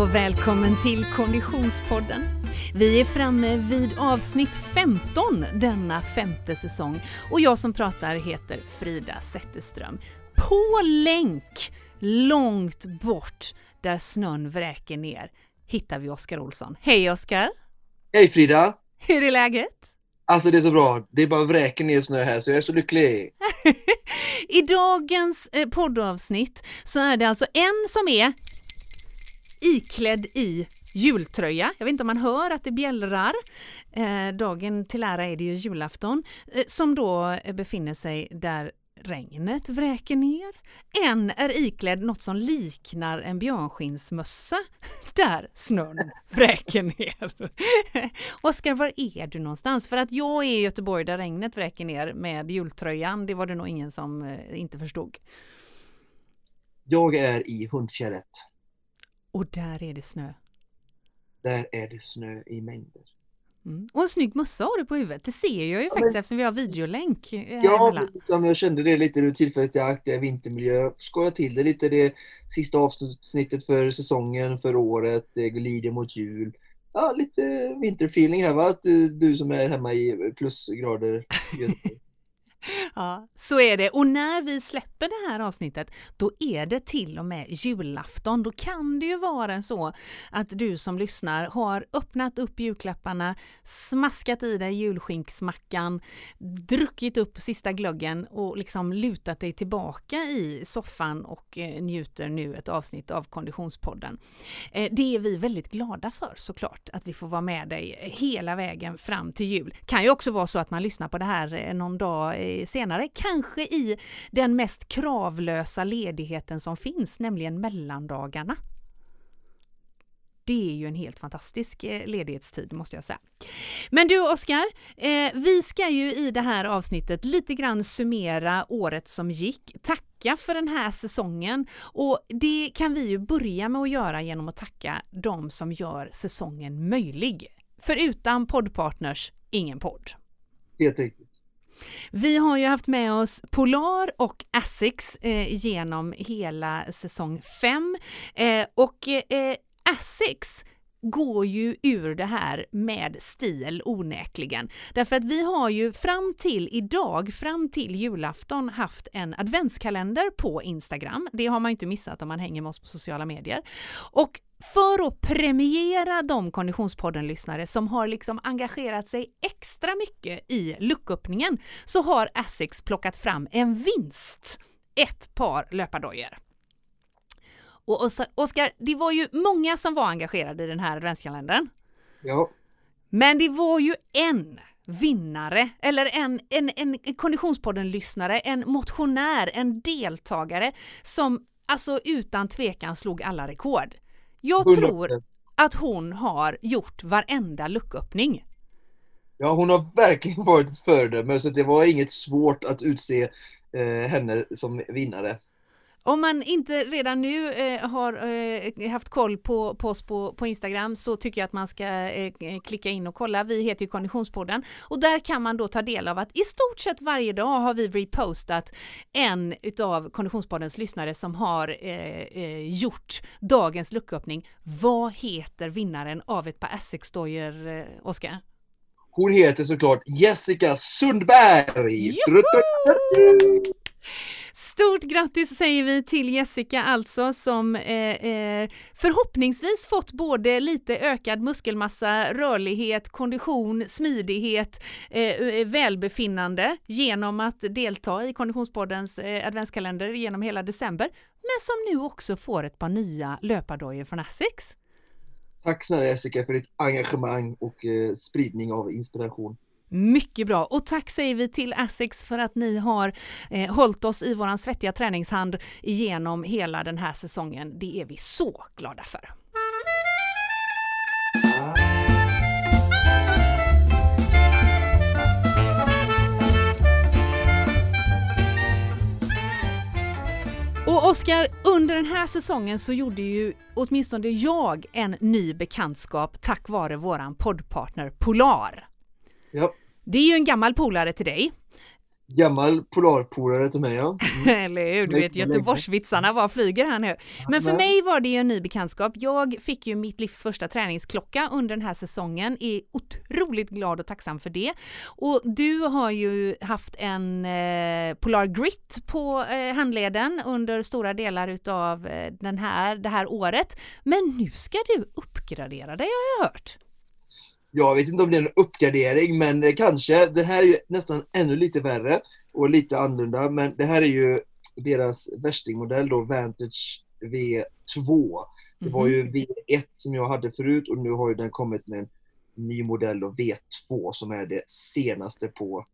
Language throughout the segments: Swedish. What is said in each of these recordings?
och välkommen till Konditionspodden. Vi är framme vid avsnitt 15 denna femte säsong och jag som pratar heter Frida Zetterström. På länk, långt bort där snön vräker ner, hittar vi Oskar Olsson. Hej Oskar! Hej Frida! Hur är läget? Alltså det är så bra, det är bara vräker ner snö här så jag är så lycklig. I dagens eh, poddavsnitt så är det alltså en som är iklädd i jultröja. Jag vet inte om man hör att det bjällrar. Eh, dagen till ära är det ju julafton eh, som då befinner sig där regnet vräker ner. En är iklädd något som liknar en björnskinnsmössa där snön vräker ner. Oskar, var är du någonstans? För att jag är i Göteborg där regnet vräker ner med jultröjan. Det var det nog ingen som eh, inte förstod. Jag är i Hundfjället. Och där är det snö. Där är det snö i mängder. Mm. Och en snygg mössa har du på huvudet. Det ser jag ju ja, faktiskt men... eftersom vi har videolänk. Eh, ja, liksom, jag kände det lite nu tillfället i akt, vintermiljö. Skoja till det lite. Det sista avsnittet för säsongen, för året. Det glider mot jul. Ja, lite vinterfeeling här va? Att eh, du som är hemma i plusgrader. Ja, så är det. Och när vi släpper det här avsnittet, då är det till och med julafton. Då kan det ju vara så att du som lyssnar har öppnat upp julklapparna, smaskat i dig julskinksmackan, druckit upp sista glöggen och liksom lutat dig tillbaka i soffan och eh, njuter nu ett avsnitt av Konditionspodden. Eh, det är vi väldigt glada för såklart, att vi får vara med dig hela vägen fram till jul. Kan ju också vara så att man lyssnar på det här eh, någon dag senare, kanske i den mest kravlösa ledigheten som finns, nämligen mellandagarna. Det är ju en helt fantastisk eh, ledighetstid måste jag säga. Men du Oskar, eh, vi ska ju i det här avsnittet lite grann summera året som gick, tacka för den här säsongen och det kan vi ju börja med att göra genom att tacka de som gör säsongen möjlig. För utan poddpartners, ingen podd. Helt riktigt. Vi har ju haft med oss Polar och Asics eh, genom hela säsong 5 eh, och eh, Asics går ju ur det här med stil onekligen. Därför att vi har ju fram till idag, fram till julafton, haft en adventskalender på Instagram. Det har man inte missat om man hänger med oss på sociala medier. Och för att premiera de Konditionspodden-lyssnare som har liksom engagerat sig extra mycket i lucköppningen så har Asics plockat fram en vinst. Ett par löpardojor. Och Oskar, det var ju många som var engagerade i den här adventskalendern. Ja. Men det var ju en vinnare eller en, en, en Konditionspodden-lyssnare, en motionär, en deltagare som alltså utan tvekan slog alla rekord. Jag tror att hon har gjort varenda lucköppning. Ja, hon har verkligen varit ett föredöme, så det var inget svårt att utse eh, henne som vinnare. Om man inte redan nu eh, har eh, haft koll på, på oss på, på, Instagram så tycker jag att man ska eh, klicka in och kolla. Vi heter ju Konditionspodden och där kan man då ta del av att i stort sett varje dag har vi repostat en utav Konditionspoddens lyssnare som har eh, eh, gjort dagens lucköppning. Vad heter vinnaren av ett par Essex-dojor, eh, Oskar? Hon heter såklart Jessica Sundberg! Stort grattis säger vi till Jessica alltså som eh, eh, förhoppningsvis fått både lite ökad muskelmassa, rörlighet, kondition, smidighet, eh, eh, välbefinnande genom att delta i Konditionspoddens eh, adventskalender genom hela december, men som nu också får ett par nya löpardojor från Asics. Tack snälla Jessica för ditt engagemang och eh, spridning av inspiration. Mycket bra och tack säger vi till Asics för att ni har eh, hållit oss i våran svettiga träningshand genom hela den här säsongen. Det är vi så glada för. Och Oskar, under den här säsongen så gjorde ju åtminstone jag en ny bekantskap tack vare våran poddpartner Polar. Ja. Det är ju en gammal polare till dig. Gammal polarpolare till mig ja. Mm. Eller hur, du vet Göteborgsvitsarna var flyger här nu. Men för mig var det ju en ny bekantskap. Jag fick ju mitt livs första träningsklocka under den här säsongen, är otroligt glad och tacksam för det. Och du har ju haft en eh, Polar Grit på eh, handleden under stora delar utav eh, den här, det här året. Men nu ska du uppgradera dig har jag hört. Jag vet inte om det är en uppgradering, men kanske. Det här är ju nästan ännu lite värre och lite annorlunda, men det här är ju deras värstingmodell då, Vantage V2. Det var ju mhm. V1 som jag hade förut och nu har ju den kommit med en ny modell då, V2 som är det senaste på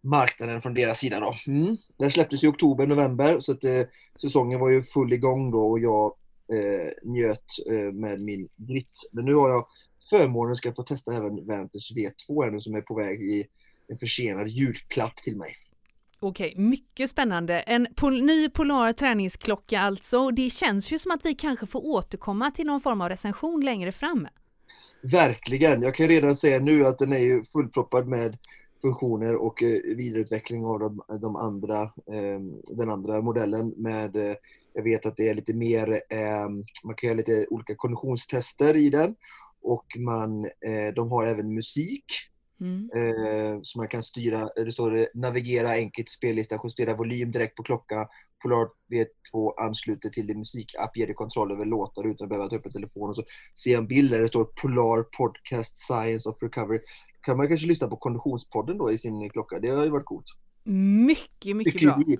marknaden från deras sida då. Mm. Den släpptes i oktober, november så att eh, säsongen var ju full igång då och jag eh, njöt eh, med min grit. Men nu har jag förmånen ska få testa även Vantage V2 nu som är på väg i en försenad julklapp till mig. Okej, mycket spännande. En pol ny Polar träningsklocka alltså. Det känns ju som att vi kanske får återkomma till någon form av recension längre fram. Verkligen. Jag kan redan säga nu att den är ju fullproppad med funktioner och eh, vidareutveckling av de, de andra, eh, den andra modellen med eh, jag vet att det är lite mer, man kan göra lite olika konditionstester i den och man, eh, de har även musik mm. eh, som man kan styra. Det står navigera enkelt spellista, justera volym direkt på klocka. Polar V2 ansluter till din musikapp, ger dig kontroll över låtar utan att behöva ta upp en telefon. Och så jag en bild där det står Polar Podcast Science of Recovery. Kan man kanske lyssna på Konditionspodden då i sin klocka. Det har ju varit coolt. Mycket, mycket, mycket bra.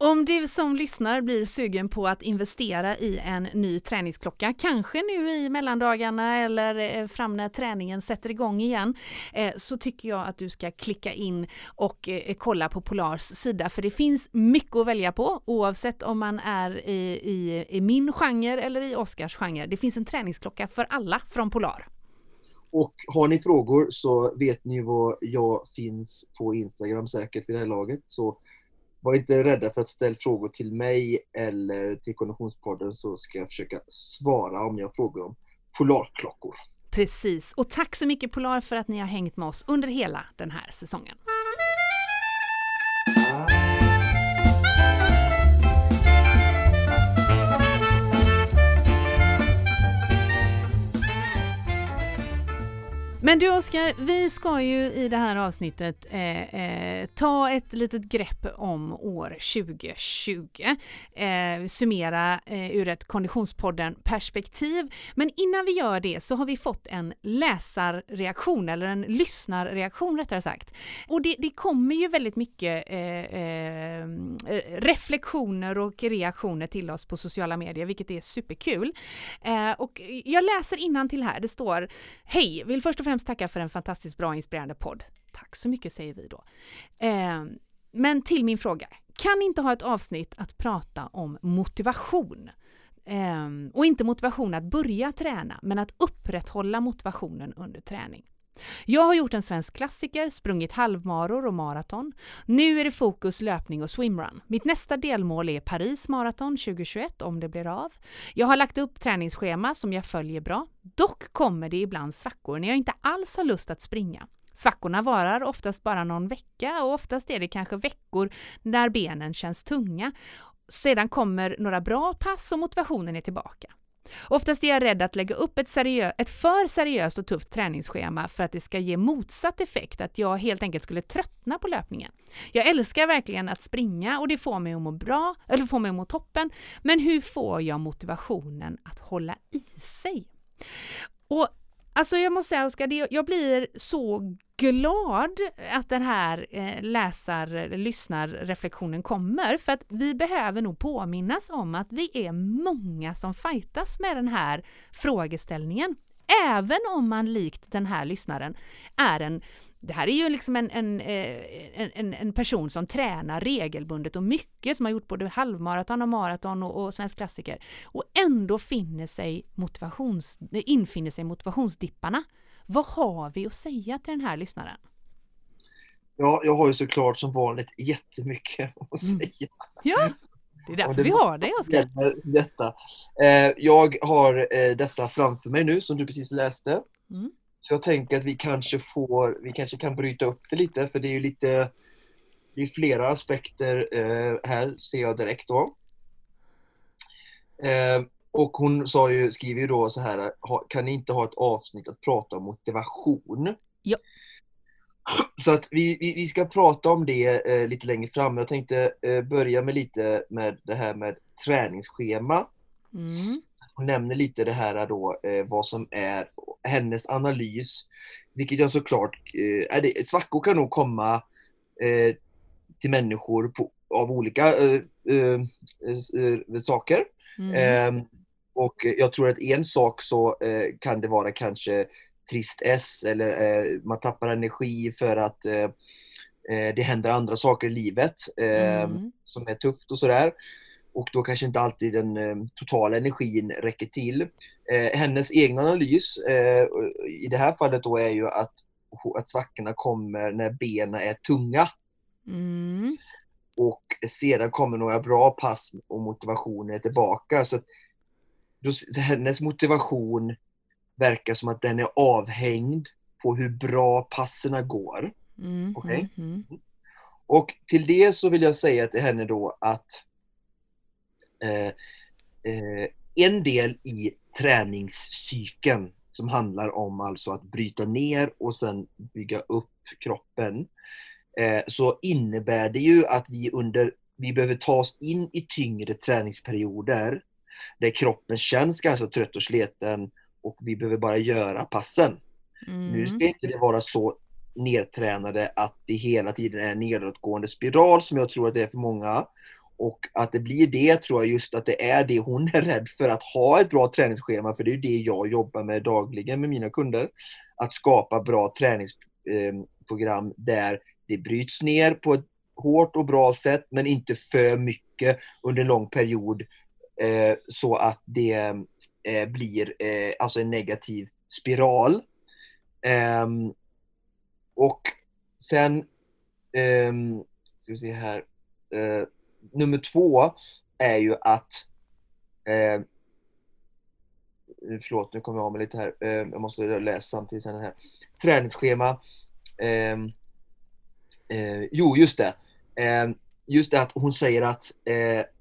Om du som lyssnar blir sugen på att investera i en ny träningsklocka, kanske nu i mellandagarna eller eh, fram när träningen sätter igång igen, eh, så tycker jag att du ska klicka in och eh, kolla på Polars sida, för det finns mycket att välja på oavsett om man är i, i, i min genre eller i Oskars genre. Det finns en träningsklocka för alla från Polar. Och har ni frågor så vet ni var jag finns på Instagram säkert vid det här laget. Så var inte rädda för att ställa frågor till mig eller till Konditionspodden så ska jag försöka svara om ni har frågor om polarklockor. Precis, och tack så mycket Polar för att ni har hängt med oss under hela den här säsongen. Men du Oskar, vi ska ju i det här avsnittet eh, eh, ta ett litet grepp om år 2020. Eh, summera eh, ur ett Konditionspodden-perspektiv. Men innan vi gör det så har vi fått en läsarreaktion, eller en lyssnarreaktion rättare sagt. Och det, det kommer ju väldigt mycket eh, eh, reflektioner och reaktioner till oss på sociala medier, vilket är superkul. Eh, och jag läser till här, det står Hej, vill först och främst tacka för en fantastiskt bra inspirerande podd. Tack så mycket säger vi då. Eh, men till min fråga. Kan inte ha ett avsnitt att prata om motivation. Eh, och inte motivation att börja träna, men att upprätthålla motivationen under träning. Jag har gjort en svensk klassiker, sprungit halvmaror och maraton. Nu är det fokus löpning och swimrun. Mitt nästa delmål är Paris maraton 2021 om det blir av. Jag har lagt upp träningsschema som jag följer bra. Dock kommer det ibland svackor när jag inte alls har lust att springa. Svackorna varar oftast bara någon vecka och oftast är det kanske veckor när benen känns tunga. Sedan kommer några bra pass och motivationen är tillbaka. Oftast är jag rädd att lägga upp ett, seriö ett för seriöst och tufft träningsschema för att det ska ge motsatt effekt, att jag helt enkelt skulle tröttna på löpningen. Jag älskar verkligen att springa och det får mig att må bra, eller får mig att må toppen, men hur får jag motivationen att hålla i sig? Och Alltså jag måste säga Oskar, jag blir så glad att den här eh, läsar lyssnarreflektionen kommer för att vi behöver nog påminnas om att vi är många som fightas med den här frågeställningen. Även om man likt den här lyssnaren är en det här är ju liksom en, en, eh, en, en, person som tränar regelbundet och mycket, som har gjort både halvmaraton och maraton och, och svensk klassiker. Och ändå finner sig motivations, infinner sig motivationsdipparna. Vad har vi att säga till den här lyssnaren? Ja, jag har ju såklart som vanligt jättemycket att mm. säga. Mm. Ja, det är därför det vi har dig Oskar. Detta. Eh, jag har eh, detta framför mig nu som du precis läste. Mm. Så jag tänker att vi kanske får, vi kanske kan bryta upp det lite för det är ju lite det är flera aspekter eh, här ser jag direkt då. Och hon sa ju, skriver ju då så här, kan ni inte ha ett avsnitt att prata om motivation? Ja. Så att vi, vi, vi ska prata om det eh, lite längre fram. Jag tänkte eh, börja med lite med det här med träningsschema. Mm. Hon nämner lite det här då, eh, vad som är hennes analys. Vilket jag såklart, eh, är det, svackor kan nog komma eh, till människor på, av olika eh, saker. Mm. Ehm, och jag tror att en sak så kan det vara kanske trist S eller man tappar energi för att det händer andra saker i livet ehm, Mm. som är tufft och sådär och då kanske inte alltid den eh, totala energin räcker till. Eh, hennes egen analys eh, i det här fallet då är ju att, att svackorna kommer när benen är tunga. Mm. Och sedan kommer några bra pass och motivationen är tillbaka. Så, då, så hennes motivation verkar som att den är avhängd på hur bra passerna går. Mm. Okej. Mm. Och till det så vill jag säga till henne då att eh, eh, en del i träningscykeln som handlar om alltså att bryta ner och sen bygga upp kroppen eh, så innebär det ju att vi under vi behöver ta oss in i tyngre träningsperioder där kroppen känns ganska trött och sliten och vi behöver bara göra passen. Mm. Nu ska inte det vara så nedtränade att det hela tiden är en nedåtgående spiral som jag tror att det är för många. Och att det blir det tror jag just att det är det hon är rädd för, att ha ett bra träningsschema, för det är det jag jobbar med dagligen med mina kunder. Att skapa bra träningsprogram där det bryts ner på ett hårt och bra sätt, men inte för mycket under en lång period eh, Eh, så att det eh, blir eh, alltså en negativ spiral. Ehm, och sen, ehm, ska vi se här, eh, nummer två är ju att, eh, förlåt nu kommer jag av mig lite här, ehm, jag måste läsa samtidigt här, träningsschema, jo just det, just det att hon säger att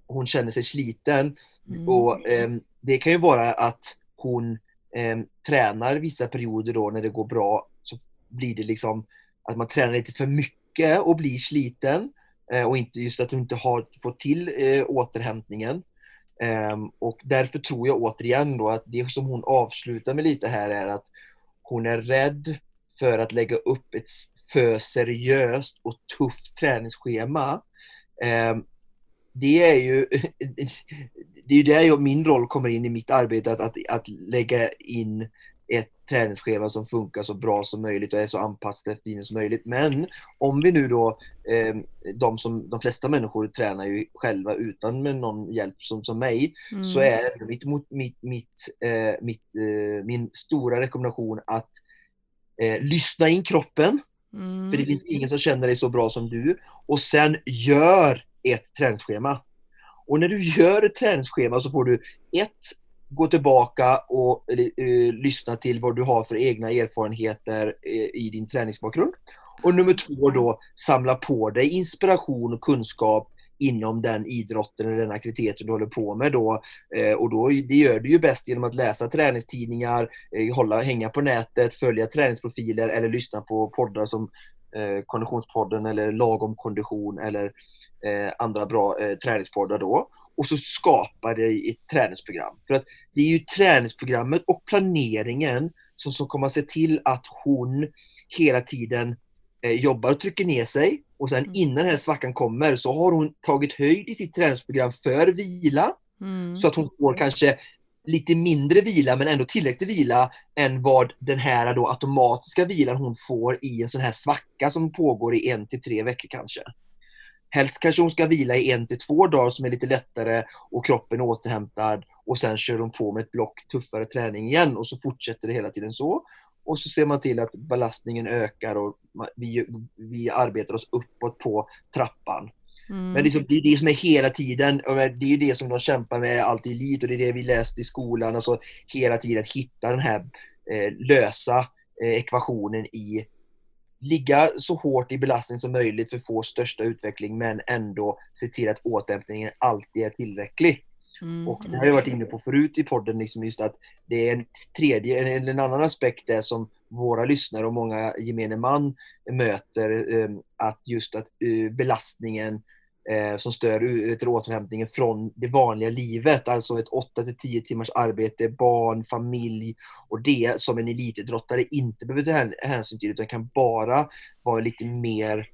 hon känner sig sliten Mm. och det kan ju vara att hon tränar vissa perioder då när det går bra så blir det liksom att man tränar lite för mycket och blir sliten eh, och inte just att du inte har fått till eh, återhämtningen. Um, och därför tror jag återigen då att det som hon avslutar med lite här är att hon är rädd för att lägga upp ett för seriöst och tufft träningsschema. Det är ju det är ju där min roll kommer in i mitt arbete, att, att, att lägga in ett träningsschema som funkar så bra som möjligt och är så anpassat efter tiden som möjligt. Men om vi nu då, eh, de, som, de flesta människor tränar ju själva utan med någon hjälp som, som mig, Mm. så är mitt, mitt, mitt, eh, mitt, eh, min stora rekommendation att eh, lyssna in kroppen, Mm. för det finns ingen som känner dig så bra som du, och sen gör ett träningsschema. Och när du gör ett träningsschema så får du ett, gå tillbaka och eh, lyssna till vad du har för egna erfarenheter eh, i din träningsbakgrund. Och nummer två då, samla på dig inspiration och kunskap inom den idrotten eller den aktiviteten du håller på med då. Eh, och då, det gör du ju bäst genom att läsa träningstidningar, eh, hålla, hänga på nätet, följa träningsprofiler eller lyssna på poddar som eh, Konditionspodden eller Lagom kondition eller eh, andra bra eh, träningspoddar då. Och så skapar det ett träningsprogram. För att det är ju träningsprogrammet och planeringen som, som kommer att se till att hon hela tiden eh, jobbar och trycker ner sig. Och sen Mm. innan den här svackan kommer så har hon tagit höjd i sitt träningsprogram för vila. Mm. Så att hon får kanske lite mindre vila men ändå tillräcklig vila än vad den här då automatiska vilan hon får i en sån här svacka som pågår i en till tre veckor kanske. Helst kanske hon ska vila i en till två dagar som är lite lättare och kroppen är återhämtad och sen kör hon på med ett block tuffare träning igen och så fortsätter det hela tiden så. Och så ser man till att belastningen ökar och vi, vi arbetar oss uppåt på trappan. Mm. Men liksom, det är det som är hela tiden, det är det som de kämpar med allt i elit och det är det vi läste i skolan. Alltså hela tiden hitta den här eh, lösa eh, ekvationen i ligga så hårt i belastning som möjligt för att få största utveckling men ändå se till att återhämtningen alltid är tillräcklig. Mm. Och det har jag varit inne på förut i podden, liksom just att det är en tredje, en, en annan aspekt där som våra lyssnare och många gemene man möter, um, att just att uh, belastningen som stör uh, återhämtningen från det vanliga livet, alltså ett 8-10 timmars arbete, barn, familj och det som en elitidrottare inte behöver ta hänsyn till utan kan bara vara lite mer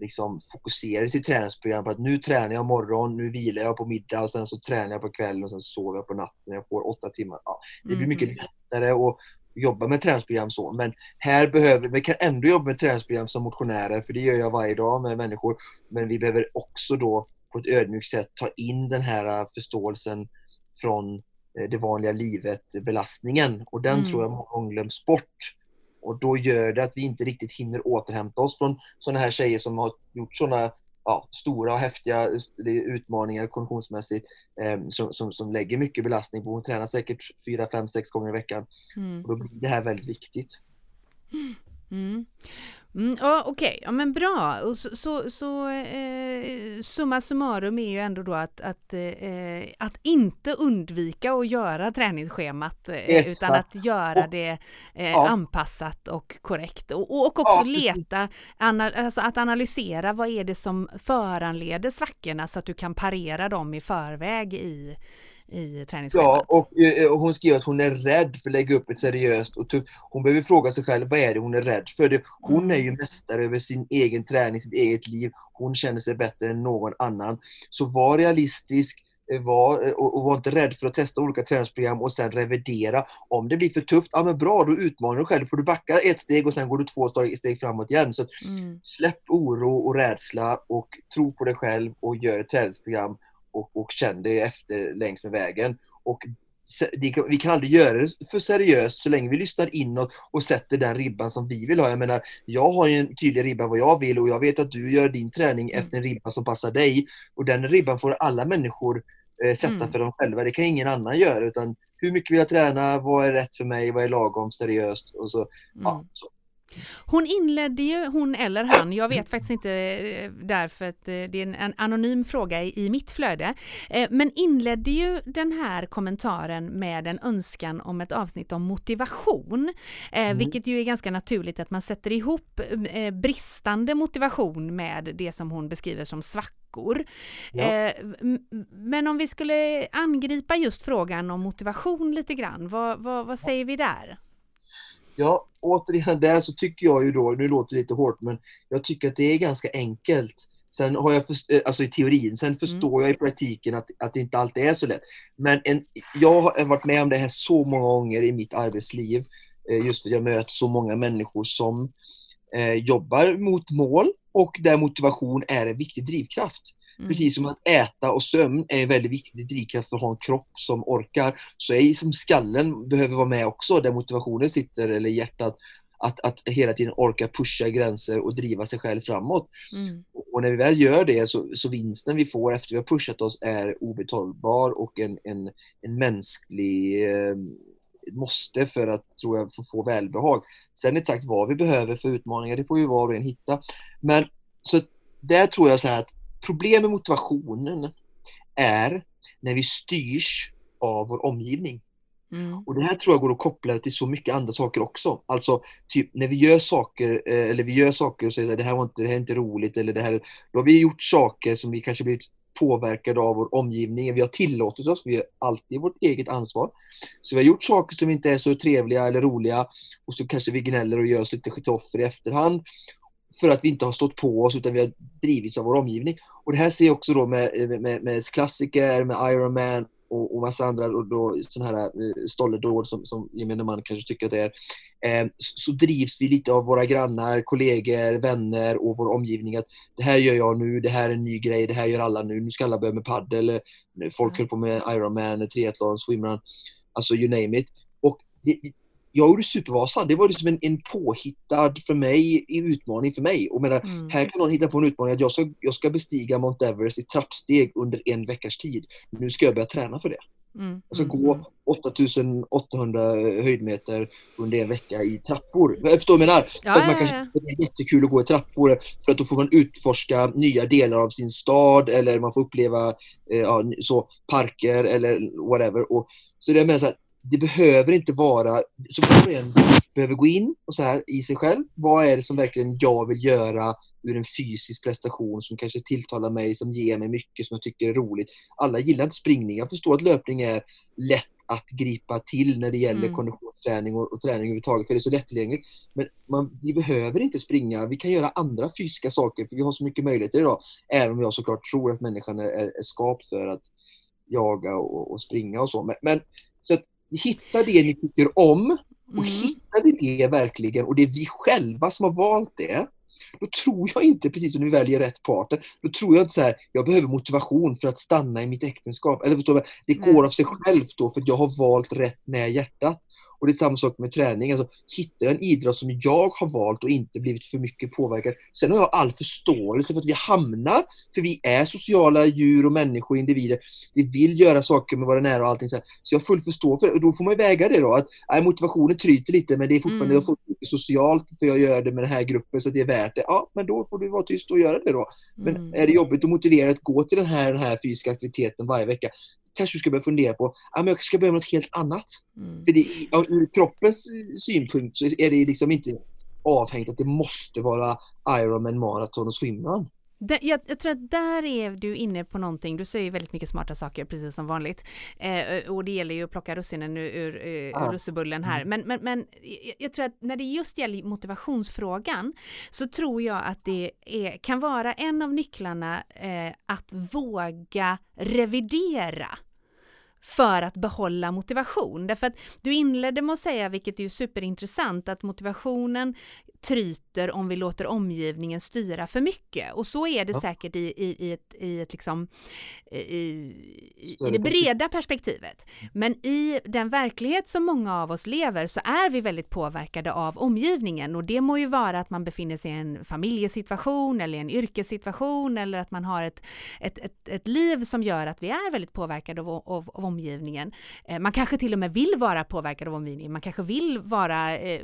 liksom fokuserar i sitt träningsprogram på att nu tränar jag morgon, nu vilar jag på middag och sen så tränar jag på kvällen och sen sover jag på natten. Jag får åtta timmar. Ja, det blir mycket mm. lättare att jobba med träningsprogram så. Men här behöver vi kan ändå jobba med träningsprogram som motionärer, för det gör jag varje dag med människor. Men vi behöver också då på ett ödmjukt sätt ta in den här förståelsen från eh, det vanliga livet, belastningen. Och den mm. tror jag många gånger glöms bort och då gör det att vi inte riktigt hinner återhämta oss från sådana här tjejer som har gjort sådana ja, stora och häftiga utmaningar konditionsmässigt eh, som, som, som, lägger mycket belastning på. Hon tränar säkert 4, 5, 6 gånger i veckan. Mm. Och då blir det här väldigt viktigt. Mm. Mm, ja, Okej, okay. ja, men bra. Och så, så, så eh, summa summarum är ju ändå då att, att, eh, att inte undvika att göra träningsschemat eh, utan att göra det eh, ja. anpassat och korrekt. Och, och också ja. leta, ana, alltså att analysera vad är det som föranleder svackorna så att du kan parera dem i förväg i i träningsschemat. Ja, och, eh, och, hon skriver att hon är rädd för att lägga upp ett seriöst och tufft. Hon behöver fråga sig själv, vad är det hon är rädd för? Hon mm. är ju mästare över sin egen träning, sitt eget liv. Hon känner sig bättre än någon annan. Så var realistisk, eh, var, eh, och, var inte rädd för att testa olika träningsprogram och sen revidera. Om det blir för tufft, ja men bra, då utmanar du själv. Får du backa ett steg och sen går du två steg framåt igen. Så mm. Släpp oro och rädsla och tro på dig själv och gör ett träningsprogram och, och känn det efter längs med vägen. Och vi kan aldrig göra det för seriöst så länge vi lyssnar inåt och sätter den ribban som vi vill ha. Jag menar, jag har ju en tydlig ribba vad jag vill och jag vet att du gör din träning efter en ribba som passar dig. Och den ribban får alla människor eh, sätta mm. för dem själva. Det kan ingen annan göra. Utan hur mycket vill jag träna? Vad är rätt för mig? Vad är lagom seriöst? Och så, mm. ja, så. Hon inledde ju, hon eller han, jag vet faktiskt inte eh, därför att eh, det är en anonym fråga i mitt flöde, eh, men inledde ju den här kommentaren med en önskan om ett avsnitt om motivation, mm. vilket ju är ganska naturligt att man sätter ihop bristande motivation med det som hon beskriver som svackor. Ja. Men om vi skulle angripa just frågan om motivation lite grann, vad, vad, vad säger vi där? Ja, återigen där så tycker jag ju då, nu låter det lite hårt, men jag tycker att det är ganska enkelt. Sen har jag, eh, alltså i teorin, sen mm. förstår jag i praktiken att, att det inte alltid är så lätt. Men en, jag har varit med om det här så många gånger i mitt arbetsliv, eh, just för att jag möter så många människor som eh, jobbar mot mål och där motivation är en viktig drivkraft. Mm. Precis som att äta och sömn är väldigt viktig drivkraft för att ha en kropp som orkar, så är som skallen behöver vara med också, där motivationen sitter, eller hjärtat, att, att hela tiden orka pusha gränser och driva sig själv framåt. Mm. Och när vi väl gör det så, så vinsten vi får efter vi har pushat oss är obetalbar och en, en, en mänsklig eh, måste för att, tror jag, få, få välbehag. Sen exakt vad vi behöver för utmaningar, det får ju var och en hitta. Men så där tror jag så här att problem med motivationen är när vi styrs av vår omgivning. Mm. Och Det här tror jag går att koppla till så mycket andra saker också. Alltså, typ när vi gör saker, eh, eller vi gör saker och säger det här, var inte, det här är inte roligt, eller det här, då har vi gjort saker som vi kanske blivit påverkade av vår omgivning. Vi har tillåtit oss, vi har alltid vårt eget ansvar. Så vi har gjort saker som inte är så trevliga eller roliga och så kanske vi gnäller och gör oss lite skitoffer i efterhand för att vi inte har stått på oss utan vi har drivits av vår omgivning. Och det här ser jag också då med, med, med klassiker, med Iron Man och, och massa andra och då, sådana här uh, stolledåd som, som gemene man kanske tycker att det är. Eh, så, så, drivs vi lite av våra grannar, kollegor, vänner och vår omgivning att det här gör jag nu, det här är en ny grej, det här gör alla nu, nu ska alla börja med paddel, folk höll på med Ironman, triathlon, swimrun, alltså you name it. Och det, jag gjorde Supervasan, det var liksom en, en påhittad för mig, utmaning för mig. Och menar, mm. Här kan någon hitta på en utmaning att jag ska, jag ska bestiga Mount Everest i trappsteg under en veckas tid. Nu ska jag börja träna för det. Mm, Alltså mm, gå mm. 8800 höjdmeter under en vecka i trappor. Jag förstår vad jag menar? Ja, att man kanske ja. det är jättekul att gå i trappor för att då får man utforska nya delar av sin stad eller man får uppleva eh, ja, så, parker eller whatever. Och, så det är med så här, det behöver inte vara, så var och en behöver gå in och så här i sig själv. Vad är det som verkligen jag vill göra ur en fysisk prestation som kanske tilltalar mig, som ger mig mycket, som jag tycker är roligt. Alla gillar inte springning. Jag förstår att löpning är lätt att gripa till när det gäller Mm. konditionsträning och, och träning överhuvudtaget, för det är så lättillgängligt. Men man, vi behöver inte springa, vi kan göra andra fysiska saker, för vi har så mycket möjligheter idag. Även om jag såklart tror att människan är, är, är skapt för att jaga och, och springa och så. Men, men så att hitta det ni tycker om, och Mm. hittar vi det verkligen och det är vi själva som har valt det, då tror jag inte, precis som vi väljer rätt partner, då tror jag inte så här, jag behöver motivation för att stanna i mitt äktenskap. Eller förstår du? Det går av sig självt då för att jag har valt rätt med hjärtat. Och det är samma sak med träning. Alltså, hittar jag en idrott som jag har valt och inte blivit för mycket påverkad. Sen har jag all förståelse för att vi hamnar, för vi är sociala djur och människor, individer. Vi vill göra saker med våra nära och allting så här. Så jag har full förståelse för det. Och då får man ju väga det då. Att, nej, motivationen tryter lite men det är fortfarande Mm. jag socialt för jag gör det med den här gruppen så det är värt det. Ja, men då får du vara tyst och göra det då. Men Mm. är det jobbigt och motiverat att gå till den här, den här fysiska aktiviteten varje vecka kanske du ska börja fundera på ja, men jag kanske ska börja med något helt annat. Mm. För det, ur kroppens synpunkt så är det liksom inte avhängt att det måste vara Ironman, maraton och swimrun. Jag, jag tror att där är du inne på någonting. Du säger väldigt mycket smarta saker precis som vanligt. Eh, och det gäller ju att plocka russinen ur, ur, ur Ja. russebullen här. Men, men, men jag- jag tror att när det just gäller motivationsfrågan så tror jag att det är, kan vara en av nycklarna eh, att våga revidera för att behålla motivation. Därför att du inledde med att säga, vilket är ju superintressant, att motivationen tryter om vi låter omgivningen styra för mycket. Och så är det Ja. säkert i, i, i ett, i ett liksom, i, i det breda perspektivet. Men i den verklighet som många av oss lever så är vi väldigt påverkade av omgivningen och det må ju vara att man befinner sig i en familjesituation eller en yrkessituation eller att man har ett, ett, ett, ett liv som gör att vi är väldigt påverkade av, av, av omgivningen. Eh, Man kanske till och med vill vara påverkad av omgivningen, man kanske vill vara eh,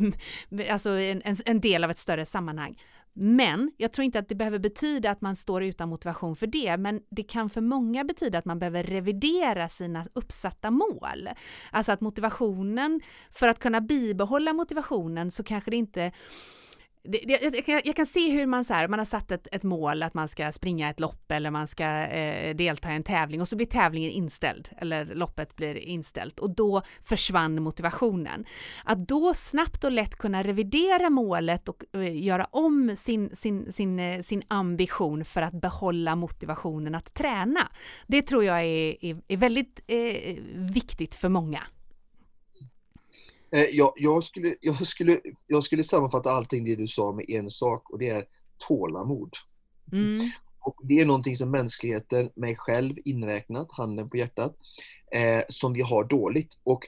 alltså en, en, en del av ett större sammanhang. Men jag tror inte att det behöver betyda att man står utan motivation för det, men det kan för många betyda att man behöver revidera sina uppsatta mål. Alltså att motivationen, för att kunna bibehålla motivationen så kanske det inte det, det, jag, kan, jag kan se hur man så här, man har satt ett, ett mål att man ska springa ett lopp eller man ska eh, delta i en tävling och så blir tävlingen inställd eller loppet blir inställt och då försvann motivationen. Att då snabbt och lätt kunna revidera målet och eh, göra om sin, sin, sin, eh, sin ambition för att behålla motivationen att träna. Det tror jag är, är, är väldigt eh, viktigt för många. Eh, jag, jag, skulle, jag, skulle, jag skulle sammanfatta allting det du sa med en sak och det är tålamod. Mm. Och det är någonting som mänskligheten, mig själv inräknat, handen på hjärtat, eh, som vi har dåligt. Och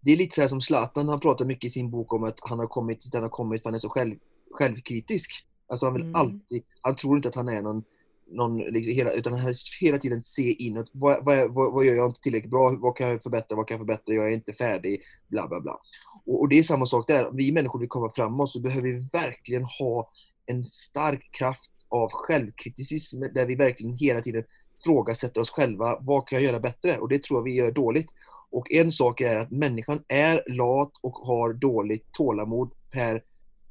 det är lite så här som Zlatan, han pratar mycket i sin bok om att han har kommit dit han har kommit för han är så själv, självkritisk. Alltså han vill Mm. alltid, han tror inte att han är någon, någon liksom hela, utan hela tiden se inåt. Vad, vad, vad, vad gör jag inte tillräckligt bra? Vad kan jag förbättra? Vad kan jag förbättra? Jag är inte färdig. Bla bla bla. Och, och det är samma sak där. Vi människor vill komma framåt så behöver vi verkligen ha en stark kraft av självkriticism där vi verkligen hela tiden frågasätter oss själva. Vad kan jag göra bättre? Och det tror jag vi gör dåligt. Och en sak är att människan är lat och har dåligt tålamod per,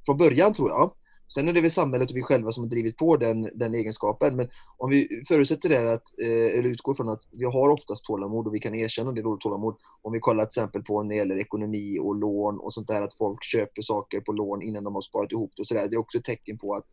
från början tror jag. Sen är det väl samhället och vi själva som har drivit på den, den egenskapen. Men om vi förutsätter det att, eh, eller utgår från att vi har oftast tålamod och vi kan erkänna det dåligt tålamod. Om vi kollar till exempel på när det gäller ekonomi och lån och sånt där, att folk köper saker på lån innan de har sparat ihop det och sådär. Det är också ett tecken på att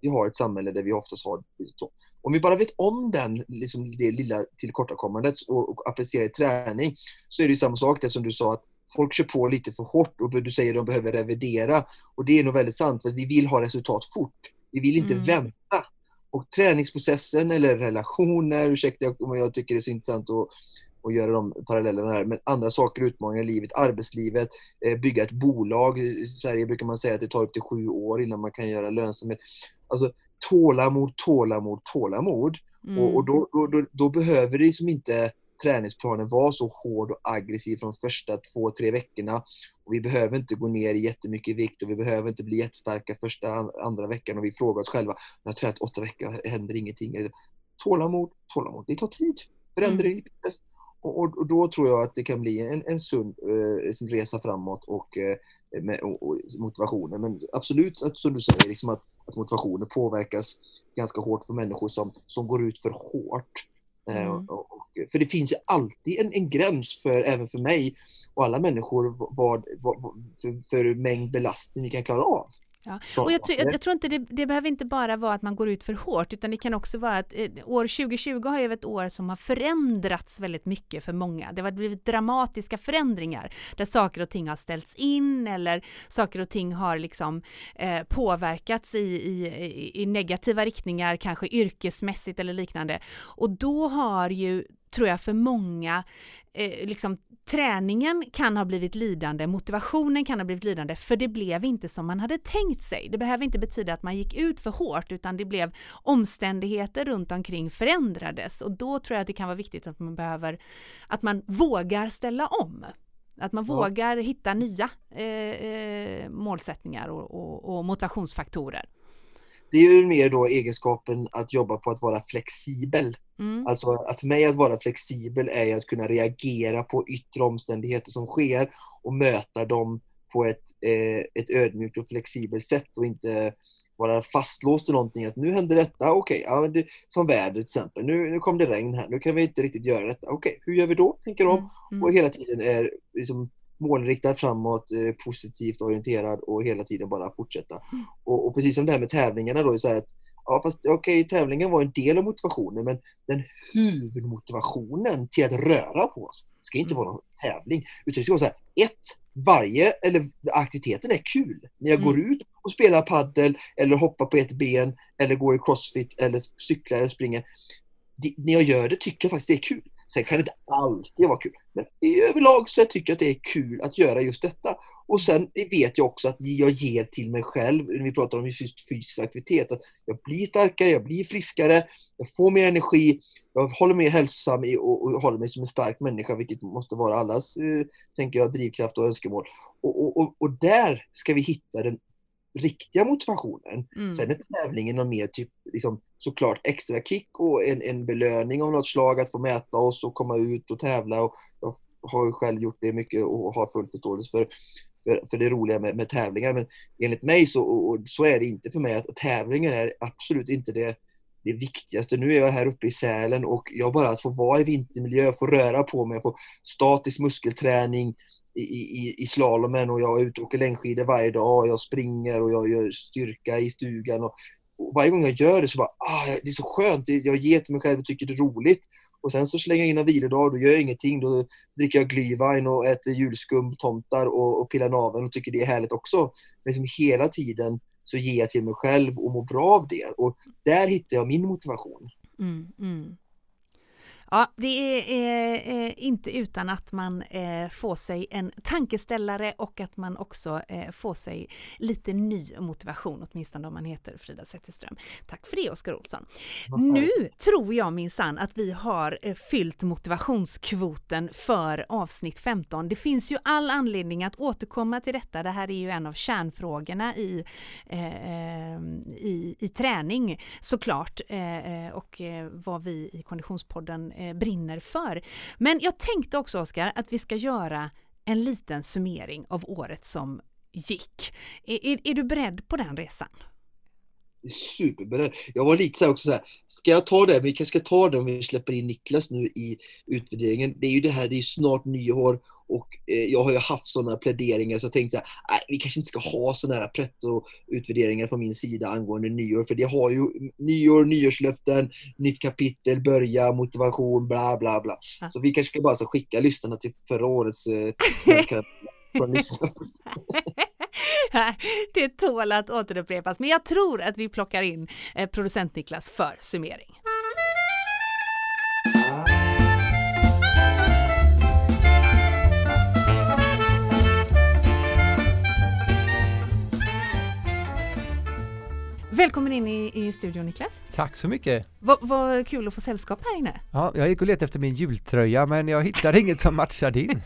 vi har ett samhälle där vi oftast har så. Om vi bara vet om den, liksom det lilla tillkortakommandet och, och applicerar i träning så är det ju samma sak det som du sa att folk kör på lite för hårt och du säger att de behöver revidera. Och det är nog väldigt sant, för vi vill ha resultat fort. Vi vill inte Mm. vänta. Och träningsprocessen eller relationer, ursäkta om jag tycker det är så intressant att, att göra de parallellerna här, men andra saker, utmaningar i livet, arbetslivet, eh, bygga ett bolag. I Sverige brukar man säga att det tar upp till sju år innan man kan göra lönsamhet. Alltså tålamod, tålamod, tålamod. Mm. Och, och då, då, då, då behöver det liksom inte träningsplanen vara så hård och aggressiv från första två, tre veckorna. Och vi behöver inte gå ner jättemycket i vikt och vi behöver inte bli jättestarka första, andra veckan och vi frågar oss själva, jag har tränat åtta veckor, händer ingenting. Tålamod, tålamod, det tar tid. Förändring mm. Och, och, och, då tror jag att det kan bli en, en sund eh, resa framåt och, eh, med, och, och, motivationen. Men absolut, att, som du säger, liksom att, att motivationen påverkas ganska hårt för människor som, som går ut för hårt. Eh, mm. och, för det finns ju alltid en, en gräns, för, även för mig och alla människor, vad, vad, för, för mängd belastning vi kan klara av. Ja. Och jag, jag, jag, tror inte det, det, behöver inte bara vara att man går ut för hårt utan det kan också vara att eh, år 2020 har ju varit ett år som har förändrats väldigt mycket för många. Det har blivit dramatiska förändringar där saker och ting har ställts in eller saker och ting har liksom eh, påverkats i, i, i negativa riktningar, kanske yrkesmässigt eller liknande. Och då har ju tror jag för många eh, liksom, träningen kan ha blivit lidande, motivationen kan ha blivit lidande, för det blev inte som man hade tänkt sig. Det behöver inte betyda att man gick ut för hårt, utan det blev omständigheter runt omkring förändrades och då tror jag att det kan vara viktigt att man behöver, att man vågar ställa om. Att man ja. vågar hitta nya eh, eh, målsättningar och, och, och motivationsfaktorer. Det är ju mer då egenskapen att jobba på att vara flexibel Mm. Alltså att för mig att vara flexibel är att kunna reagera på yttre omständigheter som sker och möta dem på ett, eh, ett ödmjukt och flexibelt sätt och inte vara fastlåst i någonting. Att nu händer detta, okej, okay, ja, som vädret till exempel. Nu, nu kom det regn här, nu kan vi inte riktigt göra detta. Okej, okay, hur gör vi då? Tänker de. Mm. Mm. Och hela tiden är liksom målinriktad framåt, eh, positivt orienterad och hela tiden bara fortsätta. Mm. Och, och, precis som det här med tävlingarna då, så att Ja, fast okej, okay, tävlingen var en del av motivationen, men den huvudmotivationen till att röra på oss ska inte vara någon tävling. Utan det ska vara så här, ett, varje, eller aktiviteten är kul. När jag mm. går ut och spelar paddel eller hoppar på ett ben eller går i crossfit eller cyklar eller springer. Det, när jag gör det tycker jag faktiskt det är kul. Sen kan det inte alltid vara kul. Men i överlag så tycker jag att det är kul att göra just detta. Och sen vet jag också att jag ger till mig själv, när vi pratar om just fysisk aktivitet, att jag blir starkare, jag blir friskare, jag får mer energi, jag håller mig hälsosam och, och håller mig som en stark människa, vilket måste vara allas, eh, tänker jag, drivkraft och önskemål. Och, och, och, där ska vi hitta den riktiga motivationen. Mm. Sen är tävlingen någon mer typ, liksom, såklart extra kick och en, en belöning av något slag att få mäta oss och komma ut och tävla. Och jag har ju själv gjort det mycket och har full förståelse för, för, för det roliga med, med tävlingar. Men enligt mig så, och, så är det inte för mig att tävlingar är absolut inte det, det viktigaste. Nu är jag här uppe i Sälen och jag bara att få vara i vintermiljö, få röra på mig, få statisk muskelträning, i, i, i slalomen och jag är ute och åker längdskidor varje dag. Jag springer och jag gör styrka i stugan. Och, och varje gång jag gör det så bara, ah, det är så skönt. Jag ger till mig själv och tycker det är roligt. Och sen så slänger jag in en vilodag, då gör jag ingenting. Då dricker jag glühwein och äter julskum, tomtar och, och pillar naveln och tycker det är härligt också. Men liksom hela tiden så ger jag till mig själv och mår bra av det. Och där hittar jag min motivation. Mm, mm. Ja, det är eh, inte utan att man eh, får sig en tankeställare och att man också eh, får sig lite ny motivation, åtminstone om man heter Frida Zetterström. Tack för det Oskar Olsson. Nu tror jag minsann att vi har eh, fyllt motivationskvoten för avsnitt 15. Det finns ju all anledning att återkomma till detta. Det här är ju en av kärnfrågorna i, eh, i, i träning såklart eh, och vad vi i Konditionspodden eh, brinner för. Men jag tänkte också Oskar att vi ska göra en liten summering av året som gick. Är, är, är du beredd på den resan? superberedd. Jag var lite så här också så här, ska jag ta det? Vi kanske ska ta det om vi släpper in Niklas nu i utvärderingen. Det är ju det här, det är snart nyår och eh, jag har ju haft sådana pläderingar så jag tänkte så här, nej, vi kanske inte ska ha sådana här pretto-utvärderingar från min sida angående nyår, för det har ju nyår, nyårslöften, nytt kapitel, börja, motivation, bla bla bla. Ja. Så vi kanske ska bara så skicka lyssnarna till förra årets eh, det tål att återupprepas, men jag tror att vi plockar in eh, producent Niklas för summering. Välkommen in i, i studion Niklas. Tack så mycket. Vad vad kul att få sällskap här inne. Ja, jag gick och letade efter min jultröja men jag hittade inget som matchar din.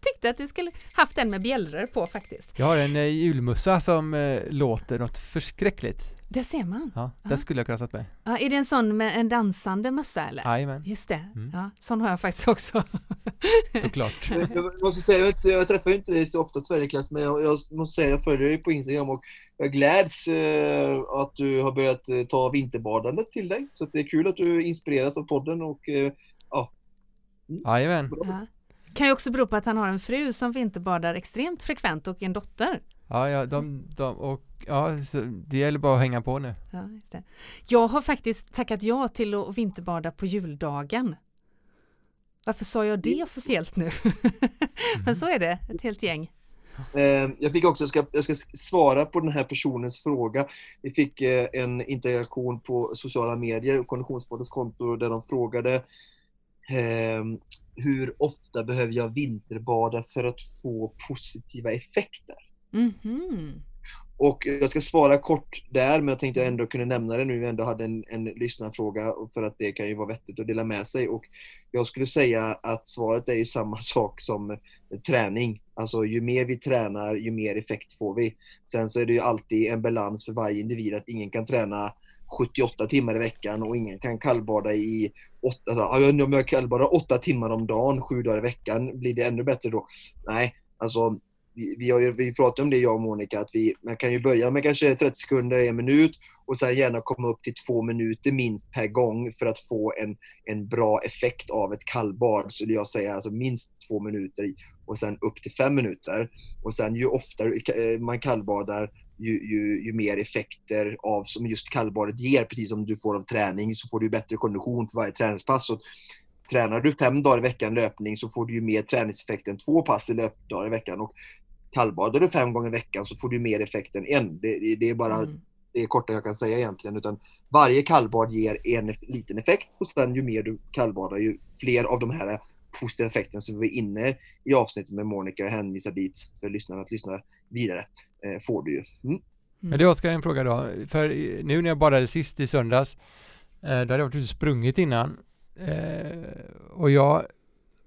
Tyckte att du skulle haft en med bjällror på faktiskt. Jag har en eh, julmussa som eh, låter något förskräckligt. Det ser man. Ja, Ja. den skulle jag kunna tagit med. Ja, är det en sån med en dansande mössa eller? Jajamän, Just det, Mm. ja, sån har jag faktiskt också. såklart. Jag jag måste säga, jag, jag träffar ju inte dig så ofta tyvärr Niklas, men jag, jag måste säga jag följer dig på Instagram och jag gläds eh, att du har börjat eh, ta vinterbadandet till dig. Så att det är kul att du inspireras av podden och eh, Jajamän. Ja. Kan ju också bero på att han har en fru som vinterbadar extremt frekvent och en dotter. Ja, ja, de, de, och ja, så det gäller bara att hänga på nu. Ja, just det. Jag har faktiskt tackat ja till att vinterbada på juldagen. Varför sa jag det officiellt nu? Men så är det, ett helt gäng. Eh, Jag fick också, jag ska, jag ska svara på den här personens fråga. Vi fick eh, en interaktion på sociala medier och Konditionspoddens konto där de frågade eh, hur ofta behöver jag vinterbada för att få positiva effekter? Mhm. Och jag ska svara kort där, men jag tänkte jag ändå kunde nämna det nu vi ändå hade en, en lyssnarfråga för att det kan ju vara vettigt att dela med sig. Och jag skulle säga att svaret är ju samma sak som träning. Alltså ju mer vi tränar, ju mer effekt får vi. Sen så är det ju alltid en balans för varje individ att ingen kan träna 78 timmar i veckan och ingen kan kallbada i 8 alltså, om jag kallbadar 8 timmar om dagen, 7 dagar i veckan, blir det ännu bättre då? Nej, alltså vi, vi, har ju, vi pratade om det jag och Monica, att vi, man kan ju börja med kanske 30 sekunder, en minut och sen gärna komma upp till två minuter minst per gång för att få en, en bra effekt av ett kallbad. Så jag säger alltså minst två minuter och sen upp till fem minuter. Och sen ju oftare eh, man kallbadar, ju, ju, ju mer effekter av som just kallbadet ger, precis som du får av träning, så får du bättre kondition för varje träningspass. Så tränar du fem dagar i veckan löpning så får du ju mer träningseffekt än två pass i löpdagar i veckan. Och kallbadar du fem gånger i veckan så får du mer effekt än en. Det, det, är bara Mm. det är korta jag kan säga egentligen. Utan varje kallbad ger en liten effekt och sen ju mer du kallbadar ju fler av de här positiva effekterna som vi var inne i avsnittet med Monica och hänvisar dit för lyssnarna att lyssna vidare eh, får du ju. Mm. Men det är Oskar en fråga då, för nu när jag badade sist i söndags, eh, då hade jag varit ute och sprungit innan, eh, och jag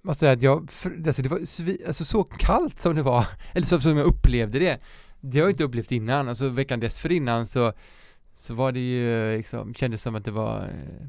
måste säga att jag, alltså det var alltså så kallt som det var, eller så som jag upplevde det, det har jag inte upplevt innan, alltså veckan dessförinnan så, så var det ju eh, liksom, kändes som att det var eh,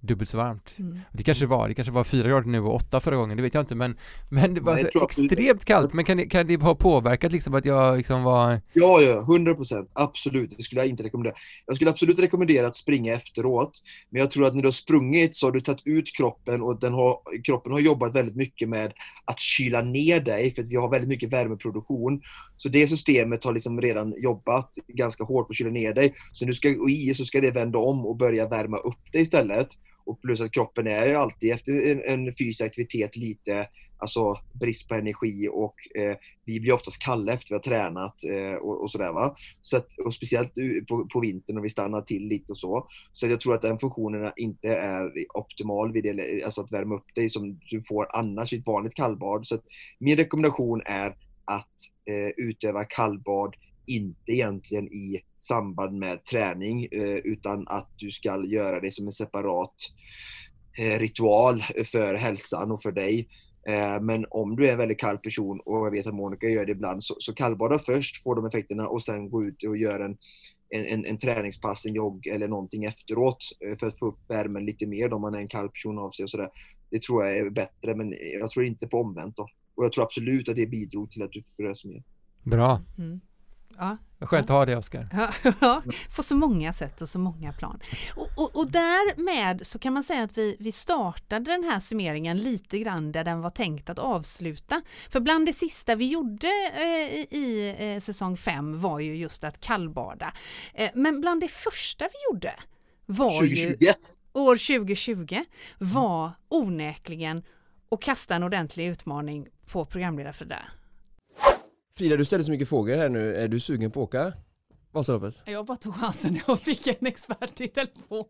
dubbelt så varmt. Mm. Det kanske det var, det kanske var fyra grader nu och åtta förra gången, det vet jag inte men Men det var Nej, jag så tror absolut- extremt kallt, men kan det, kan det ha påverkat liksom att jag liksom var Ja, ja, 100 procent. Absolut. Det skulle jag inte rekommendera. Jag skulle absolut rekommendera att springa efteråt. Men jag tror att när du har sprungit så har du tagit ut kroppen och den har, kroppen har jobbat väldigt mycket med att kyla ner dig för att vi har väldigt mycket värmeproduktion. Så det systemet har liksom redan jobbat ganska hårt på att kyla ner dig. Så nu ska och i så ska det vända om och börja värma upp dig istället. Och plus att kroppen är ju alltid efter en, en fysisk aktivitet lite alltså brist på energi och eh, vi blir oftast kalla efter vi har tränat eh, och, och sådär va. Så att, och speciellt på, på vintern och vi stannar till lite och så. Så jag tror att den funktionen inte är optimal vid det, alltså att värma upp dig som du får annars i ett vanligt kallbad. Så att min rekommendation är att eh, utöva kallbad inte egentligen i samband med träning eh, utan att du ska göra det som en separat eh, ritual för hälsan och för dig. Eh, Men om du är en väldigt kall person och jag vet att Monica gör det ibland så, så kallbada först, få de effekterna och sen gå ut och göra en, en, en, träningspass, en jogg eller någonting efteråt för att få upp värmen lite mer om man är en kall person av sig och sådär. Det tror jag är bättre men jag tror inte på omvänt då. Och jag tror absolut att det bidrog till att du frös mer. bra. Mm. Ja, Skönt att ha det Oskar. Ja, på så många sätt och så många plan. Och, och, och därmed så kan man säga att vi, vi startade den här summeringen lite grann där den var tänkt att avsluta. För bland det sista vi gjorde eh, i eh, säsong 5 var ju just att kallbada. Eh, men bland det första vi gjorde var ju 2020! år 2020 var onekligen att kasta en ordentlig utmaning på programledarfrida. Frida, du ställer så mycket frågor här nu. Är du sugen på att åka Vasaloppet? Jag bara tog chansen när jag fick en expert i telefon.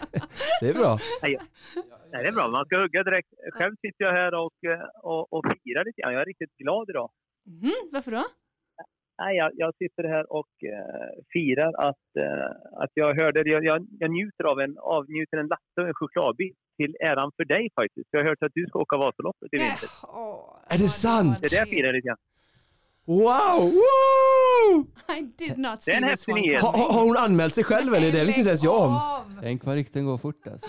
Det är bra. Nej, det är bra. Man ska hugga direkt. Själv sitter jag här och, och, och firar lite grann. Jag är riktigt glad idag. Mm, varför då? nej, jag, jag sitter här och eh, firar att, eh, att jag hörde, jag, jag, jag njuter av en, avnjuter en latte och en chokladbit till äran för dig faktiskt. Jag har hört att du ska åka Vasaloppet i vinter. Åh, Är det sant? Det är det jag firar lite grann. Wow! Woo! I did not see en this häftig one nyhet. Har, har- har hon anmält sig själv eller? Det visste inte ens jag om. Av. Tänk vad rykten går fort alltså.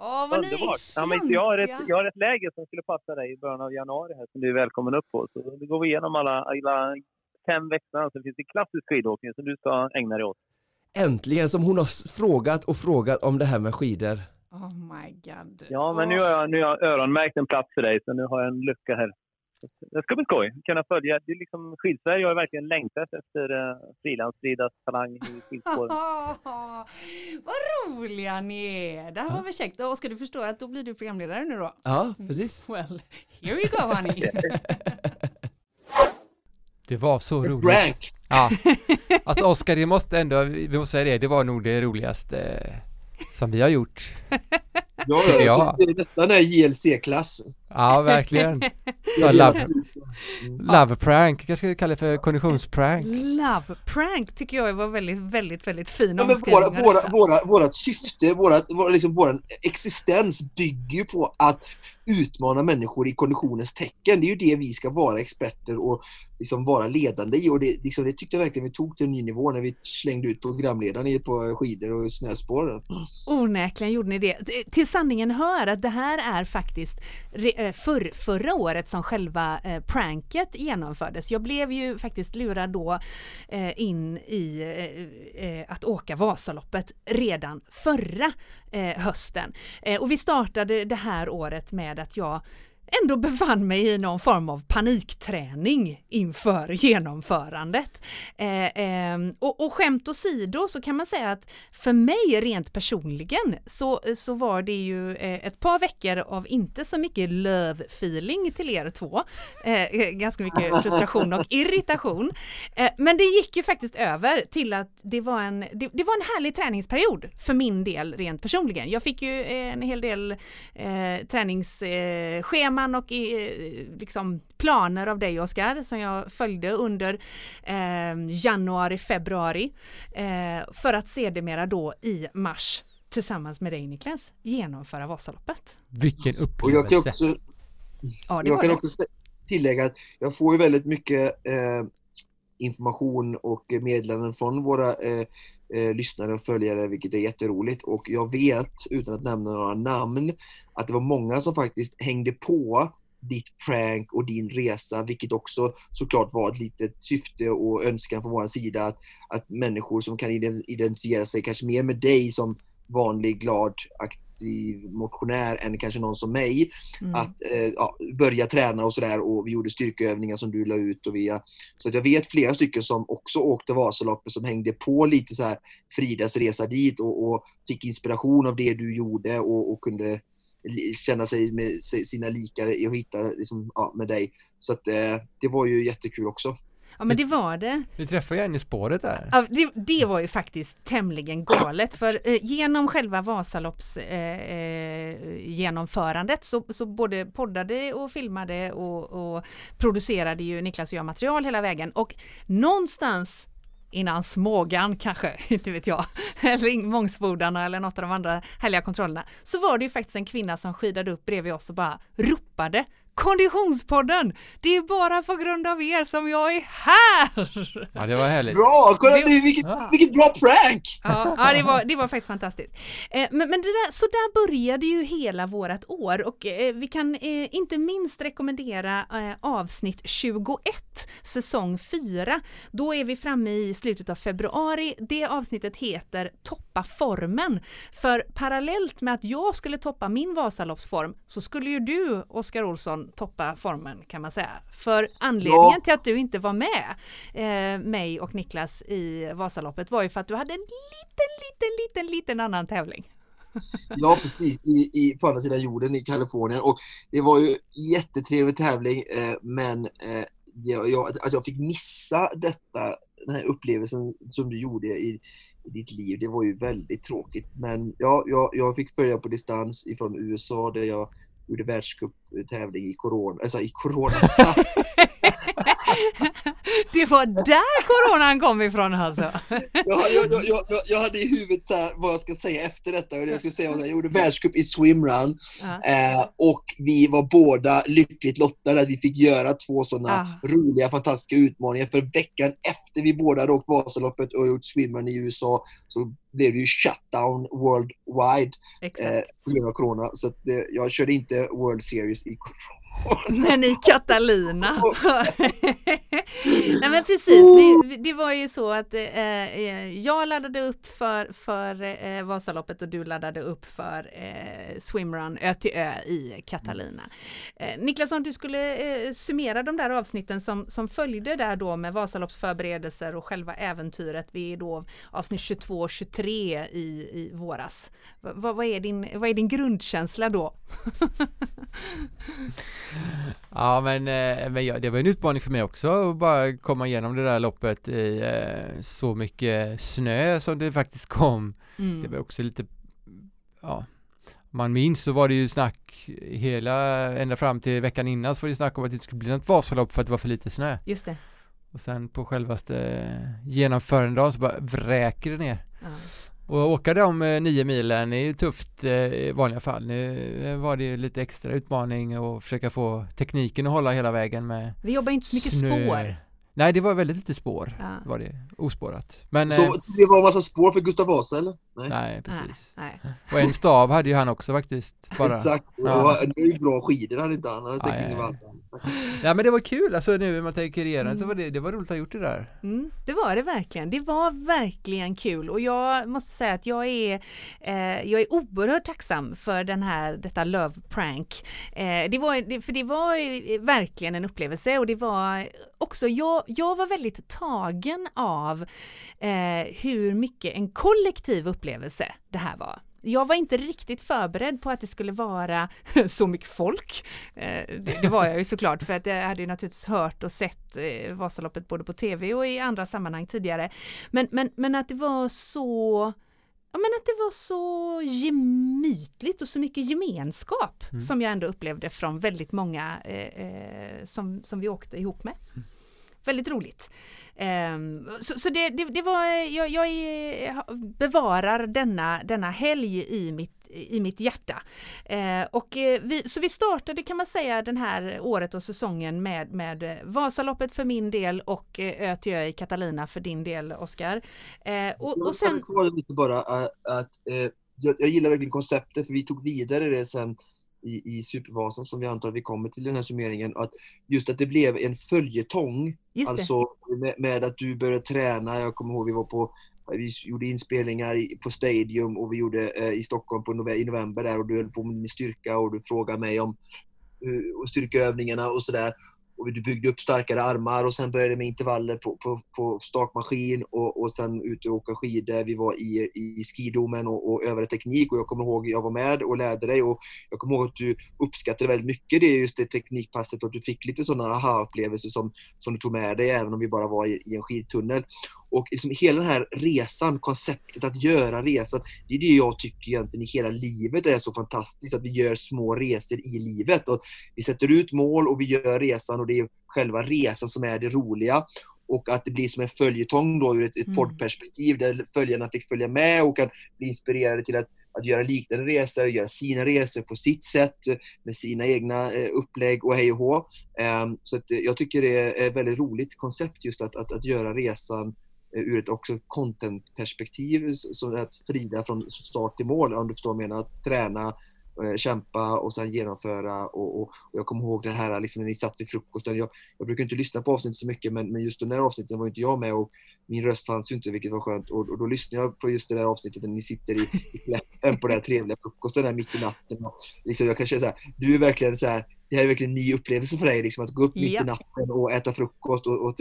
Åh, vad ni Underbart! är Ja, men jag, har ett, jag har ett läge som skulle passa dig i början av januari här som du är välkommen upp på. Så då går vi igenom alla, alla fem veckorna. Så finns det klassisk skidåkning som du ska ägna dig åt. Äntligen som hon har s- frågat och frågat om det här med skidor. Oh my god. Ja, men nu har jag, nu har jag öronmärkt en plats för dig, så nu har jag en lucka här. Det ska bli skoj. Kunna följa. Det är liksom, Skidsverige har verkligen längtat efter uh, frilansridas talang i skidspåren. Vad roliga ni är! Det här var väl käckt. Och ska du förstå att då blir du programledare nu då? Ja, precis. Well, here you go honey. Det var så roligt. prank! Ja. Alltså Oskar, det måste ändå, vi måste säga det, det var nog det roligaste eh, som vi har gjort. Ja, ja, Ja. jag tycker det nästan är JLC-klass. Ja, verkligen. Ja, love, love prank, kanske ska kalla det för konditionsprank. Love prank tycker jag var väldigt, väldigt, väldigt fin Ja, men omskrivning våra, våra, våra, vårat syfte, vårat, våra, liksom, vår existens bygger på att utmana människor i konditionens tecken. Det är ju det vi ska vara experter och liksom vara ledande i. Och det, liksom, det tyckte jag verkligen vi tog till en ny nivå när vi slängde ut programledaren på skidor och snöspår. Onekligen gjorde ni det. Till sanningen hör att det här är faktiskt eh, för, förra året som själva eh, Blanket genomfördes. Jag blev ju faktiskt lurad då eh, in i eh, eh, att åka Vasaloppet redan förra eh, hösten. Eh, och vi startade det här året med att jag ändå befann mig i någon form av panikträning inför genomförandet. Eh, eh, och, och skämt åsido så kan man säga att för mig rent personligen så, så var det ju eh, ett par veckor av inte så mycket lövfeeling till er två. Eh, eh, ganska mycket frustration och irritation. Eh, men det gick ju faktiskt över till att det var en, det, det var en härlig träningsperiod för min del rent personligen. Jag fick ju eh, en hel del eh, eh träningsscheman och eh, liksom planer av dig Oskar som jag följde under eh, januari, februari eh, för att sedermera då i mars tillsammans med dig Niklas genomföra Vasaloppet. Vilken Och jag kan upplevelse. också Ja, det jag kan också tillägga att jag får ju väldigt mycket eh, information och meddelanden från våra eh, eh, lyssnare och följare, vilket är jätteroligt. Och jag vet, utan att nämna några namn, att det var många som faktiskt hängde på ditt prank och din resa, vilket också såklart var ett litet syfte och önskan från vår sida att, att människor som kan identifiera sig kanske mer med dig som vanlig, glad, aktiv motionär än kanske någon som mig, Mm. att eh, ja, börja träna och sådär och vi gjorde styrkeövningar som du la ut och via så att jag vet flera stycken som också åkte Vasaloppet som hängde på lite så här Fridas resa dit och, och fick inspiration av det du gjorde och, och kunde känna sig med sina likare i att hitta liksom, ja, med dig. Så att eh, det var ju jättekul också. Ja men det var det. Vi träffade ju en i spåret där. Ja, det, det var ju faktiskt tämligen galet för eh, genom själva Vasalopps eh, eh, genomförandet så, så både poddade och filmade och, och producerade ju Niklas och jag material hela vägen och någonstans innan Smågan kanske, inte vet jag, eller Mångsbodarna eller något av de andra härliga kontrollerna, så var det ju faktiskt en kvinna som skidade upp bredvid oss och bara ropade Konditionspodden! Det är bara på grund av er som jag är här! Ja, det var härligt. Bra! Kolla Det- det, vilket, Ja. vilket bra prank! Ja, ja det, var, det var faktiskt fantastiskt. Eh, men men det där, så där började ju hela vårat år och eh, vi kan eh, inte minst rekommendera avsnitt 21, säsong 4. Då är vi framme i slutet av februari. Det avsnittet heter Toppa formen. För parallellt med att jag skulle toppa min Vasaloppsform så skulle ju du, Oskar Olsson, toppa formen kan man säga. För anledningen Ja. till att du inte var med eh, mig och Niklas i Vasaloppet var ju för att du hade en liten, liten, liten, liten annan tävling. Ja, precis. I, i, på andra sidan jorden i Kalifornien. Och det var ju jättetrevlig tävling, eh, men eh, jag, jag, att jag fick missa detta, den här upplevelsen som du gjorde i, i ditt liv, det var ju väldigt tråkigt. Men ja, jag, jag fick följa på distans ifrån USA där jag gjorde världscuptävling i corona, alltså i corona, det var där coronan kom ifrån alltså. jag, jag, jag, jag, jag hade i huvudet så här, vad jag ska säga efter detta. Och jag skulle säga att jag gjorde världscup i swimrun. Ja. Eh, och vi var båda lyckligt lottade att vi fick göra två sådana Ah. roliga, fantastiska utmaningar. För veckan efter vi båda hade åkt Vasaloppet och gjort swimrun i USA så blev det ju shutdown worldwide eh, på grund av corona. Så att, eh, jag körde inte World Series i corona. Men i Catalina. Nej men precis, vi, det var ju så att eh, eh, jag laddade upp för, för eh, Vasaloppet och du laddade upp för eh, swimrun ö till ö i Catalina. Eh, Niklas, om du skulle eh, summera de där avsnitten som, som följde där då med Vasaloppsförberedelser och själva äventyret. Vi är då avsnitt 22 och 23 i, i våras. Vad, vad, är din, vad är din grundkänsla då? Ja men, eh, men ja, det var en utmaning för mig också att bara komma igenom det där loppet i eh, så mycket snö som det faktiskt kom. Mm. Det var också lite, ja, om man minns så var det ju snack hela, ända fram till veckan innan så var det snack om att det inte skulle bli något Vasalopp för att det var för lite snö. Just det. Och sen på självaste genomförandedagen så bara vräker det ner. Ja. Och åka de eh, nio milen är ju tufft eh, i vanliga fall. Nu eh, var det ju lite extra utmaning att försöka få tekniken att hålla hela vägen med Vi jobbar inte så mycket snö. spår. Nej, det var väldigt lite spår. Ja. Var det ospårat. Men Så eh, det var en massa spår för Gustav Vasa eller? Nej. nej, precis. Nej, Och en stav hade ju han också faktiskt. Bara. Exakt. Ja. Och det är ju bra skidor hade inte han. Han hade säkert ja. vall. Nej men det var kul alltså nu när man tänker igenom så Mm. var det, det var roligt att ha gjort det där. Mm, det var det verkligen. Det var verkligen kul och jag måste säga att jag är, eh, jag är oerhört tacksam för den här, detta Love Prank. Eh, det var, det, för det var verkligen en upplevelse och det var också, jag, jag var väldigt tagen av eh, hur mycket en kollektiv upplevelse det här var. Jag var inte riktigt förberedd på att det skulle vara så mycket folk. Eh, det, det var jag ju såklart för att jag hade ju naturligtvis hört och sett eh, Vasaloppet både på tv och i andra sammanhang tidigare. Men, men, men att det var så Ja, men att det var så gemytligt och så mycket gemenskap Mm. som jag ändå upplevde från väldigt många eh, eh, som, som vi åkte ihop med. Väldigt roligt. Ehm, så så det, det, det var, jag, jag bevarar denna, denna helg i mitt, i mitt hjärta. Eh, och eh, vi, så vi startade kan man säga den här året och säsongen med, med eh, Vasaloppet för min del och eh, Ö till Ö i Catalina för din del Oskar. Eh, och, och sen, Jag lite bara att, att eh, jag, jag gillar verkligen konceptet för vi tog vidare det sen i, i Supervasan som vi antar vi kommer till den här summeringen. Att just att det blev en följetong. just. Alltså med, med att du började träna. Jag kommer ihåg vi var på vi gjorde inspelningar på Stadium och vi gjorde eh, i Stockholm på nove, i november där och du höll på med din styrka och du frågade mig om eh, och styrkeövningarna och sådär. Och du byggde upp starkare armar och sen började med intervaller på, på, på stakmaskin och, och sen ut och åka skidor. Vi var i, i skidomen och, och övade teknik och jag kommer ihåg jag var med och lärde dig och jag kommer ihåg att du uppskattade väldigt mycket det just det teknikpasset och att du fick lite sådana aha-upplevelser som, som du tog med dig även om vi bara var i, i en skidtunnel. Och liksom hela den här resan, konceptet att göra resan, det är det jag tycker egentligen i hela livet är så fantastiskt, att vi gör små resor i livet. Och vi sätter ut mål och vi gör resan och det är själva resan som är det roliga. Och att det blir som en följetong då ur ett, ett Mm. poddperspektiv där följarna fick följa med och kan bli inspirerade till att, att göra liknande resor, göra sina resor på sitt sätt med sina egna eh, upplägg och hej och hå. Ehm, så eh, jag tycker det är ett väldigt roligt koncept just att, att, att göra resan eh, Eh, ur ett också content-perspektiv, att frida från start till mål, om du förstår vad jag menar. Att träna, eh, kämpa och sen genomföra. Och, och, och jag kommer ihåg det här liksom, när ni satt vid frukosten. Jag, jag brukar inte lyssna på avsnitt så mycket, men, men just den här avsnitten var inte jag med och min röst fanns ju inte, vilket var skönt. Och, och då lyssnade jag på just det där avsnittet när ni sitter i, i på den här trevliga frukosten där mitt i natten. Och liksom, jag kan känna så här, du är verkligen så här, det här är verkligen en ny upplevelse för dig, liksom, att gå upp mitt i natten och äta frukost och, och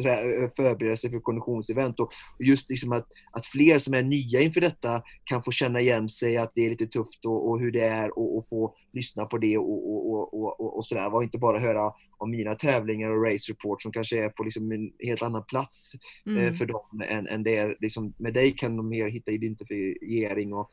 förbereda sig för konditionsevent. Och, och just liksom att, att fler som är nya inför detta kan få känna igen sig, att det är lite tufft och, och hur det är och, och få lyssna på det och, och, och, och, och, sådär. Och inte bara höra om mina tävlingar och race report som kanske är på liksom en helt annan plats eh, Mm. för dem än, än det är. Liksom, med dig kan de mer hitta identifiering. Och,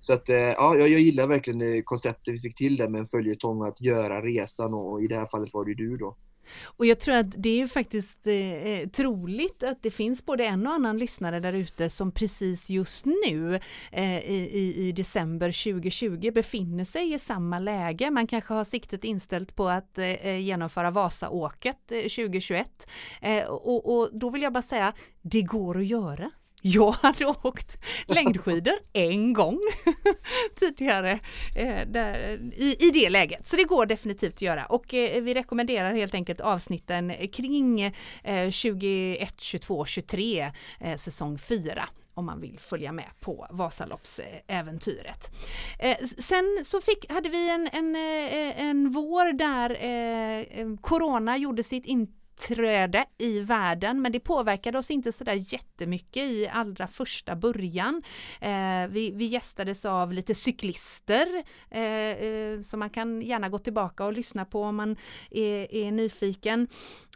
så att, eh, ja, jag, jag gillar verkligen eh, konceptet vi fick till det med en följetong att göra resan och, och i det här fallet var det du då. Och jag tror att det är ju faktiskt eh, eh, troligt att det finns både en och annan lyssnare där ute som precis just nu eh, i, i, december 2020 befinner sig i samma läge. Man kanske har siktet inställt på att eh, genomföra Vasaåket 2021. Eh, och, och då vill jag bara säga, det går att göra. Jag hade åkt längdskidor en gång tidigare eh, där, i, i det läget. Så det går definitivt att göra och eh, vi rekommenderar helt enkelt avsnitten kring eh, 21, 22, 23 säsong 4 om man vill följa med på Vasaloppsäventyret. Eh, sen så fick, hade vi en, en, eh, en vår där eh, eh Corona gjorde sitt intryck träde i världen men det påverkade oss inte sådär jättemycket i allra första början. Eh, vi, vi gästades av lite cyklister eh, eh, så man kan gärna gå tillbaka och lyssna på om man är, är nyfiken.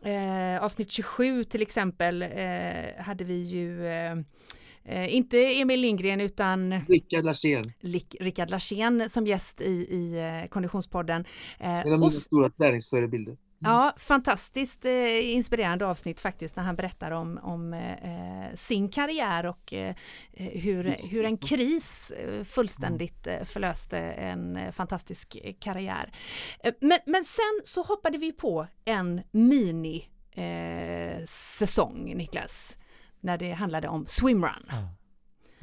Eh, avsnitt 27 till exempel eh, hade vi ju eh, inte Emil Lindgren utan Rickard Larsén. Rickard Larsén som gäst i, i Konditionspodden. en av mina stora träningsförebilder. Mm. Ja, fantastiskt eh, inspirerande avsnitt faktiskt när han berättar om, om eh, sin karriär och eh, hur, hur en kris eh, fullständigt eh, förlöste en eh, fantastisk karriär. Men, men sen så hoppade vi på en mini säsong, Niklas, när det handlade om swimrun. Ja.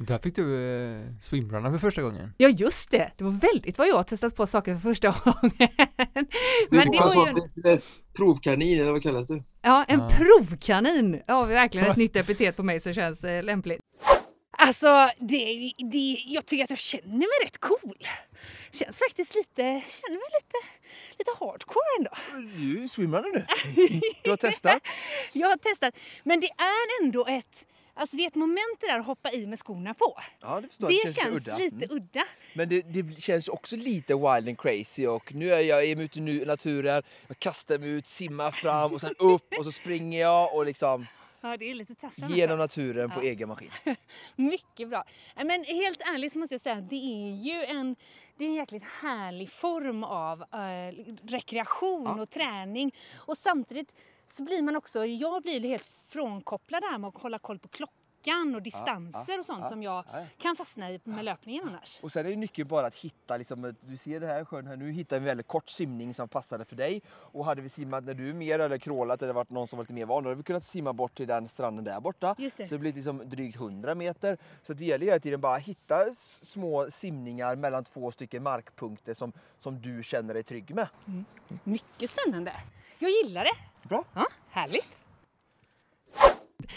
Där fick du eh, swimrunna för första gången. Ja just det, det var väldigt vad jag har testat på saker för första gången. Men det var ju... En... Provkanin eller vad kallas det? Ja, en ja. provkanin. Ja, verkligen ett nytt epitet på mig som känns eh, lämpligt. Alltså, det, det, jag tycker att jag känner mig rätt cool. Känns faktiskt lite, känner mig lite, lite hardcore ändå. Du är swimrunner nu. Du har testat? jag har testat, men det är ändå ett Alltså det är ett moment det där att hoppa i med skorna på. Ja, det, förstår det, det känns, känns lite, udda. lite mm. udda. Men det, det, känns också lite wild and crazy och nu är jag ute i naturen, jag kastar mig ut, simmar fram och sen upp och så springer jag och liksom Ja, det är lite Genom naturen på egen maskin. Mycket bra. Men helt ärligt så måste jag säga att det är ju en, det är en jäkligt härlig form av uh, rekreation ja. och träning. Och samtidigt så blir man också, jag blir helt frånkopplad där med att hålla koll på klockan och distanser och sånt som jag kan fastna i med löpningen annars. Och sen är det nyckeln bara att hitta, liksom, du ser det här sjön här, nu hittar vi en väldigt kort simning som passade för dig. Och hade vi simmat när du är mer eller crawlat eller varit någon som var lite mer van, då hade vi kunnat simma bort till den stranden där borta. Just det. Så det blir liksom drygt 100 meter. Så det gäller hela tiden bara att hitta små simningar mellan två stycken markpunkter som, som du känner dig trygg med. Mm. Mycket spännande. Jag gillar det. Bra. Ja, härligt.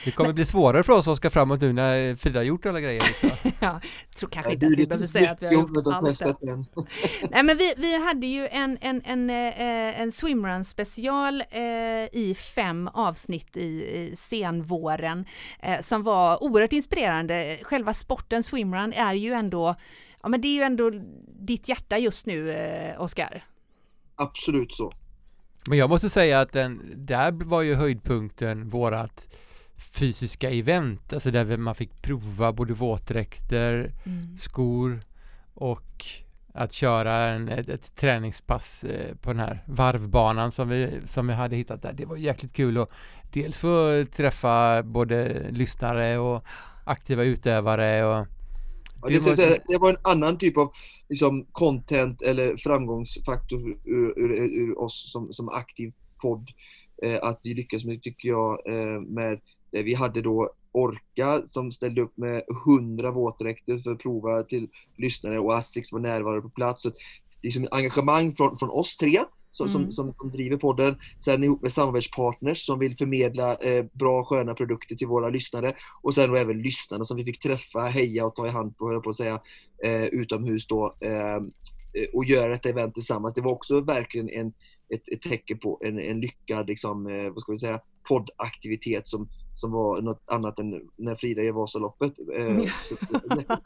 Det kommer bli svårare för oss som ska framåt nu när Frida har gjort alla grejer. Liksom. ja, jag tror kanske inte att vi behöver säga att vi har gjort allt Nej men vi, vi hade ju en, en, en, eh, en swimrun special eh, i fem avsnitt i, i senvåren eh, som var oerhört inspirerande. Själva sporten swimrun är ju ändå, ja men det är ju ändå ditt hjärta just nu, eh, Oskar. Absolut så. Men jag måste säga att den, där var ju höjdpunkten vårat fysiska event, alltså där man fick prova både våtdräkter, mm. skor och att köra en, ett, ett träningspass eh, på den här varvbanan som vi, som vi hade hittat där. Det var jäkligt kul och dels få träffa både lyssnare och aktiva utövare och Ja, det, var... Säga, det var en annan typ av liksom, content eller framgångsfaktor ur, ur, ur oss som, som aktiv podd. Eh, att vi lyckades med, tycker jag, eh, med vi hade då Orka som ställde upp med 100 våtdräkter för att prova till lyssnare och Asics var närvarande på plats. Så liksom engagemang från, från oss tre som, mm. som, som, driver podden. Sen ihop med samarbetspartners som vill förmedla eh, bra sköna produkter till våra lyssnare. Och sen då även lyssnarna som vi fick träffa, heja och ta i hand på, på att säga, eh, utomhus då. Eh, och göra detta event tillsammans. Det var också verkligen en, ett, ett tecken på en, en lyckad liksom, eh, vad ska vi säga, poddaktivitet som, som var något annat än när Frida är Vasaloppet. Eh,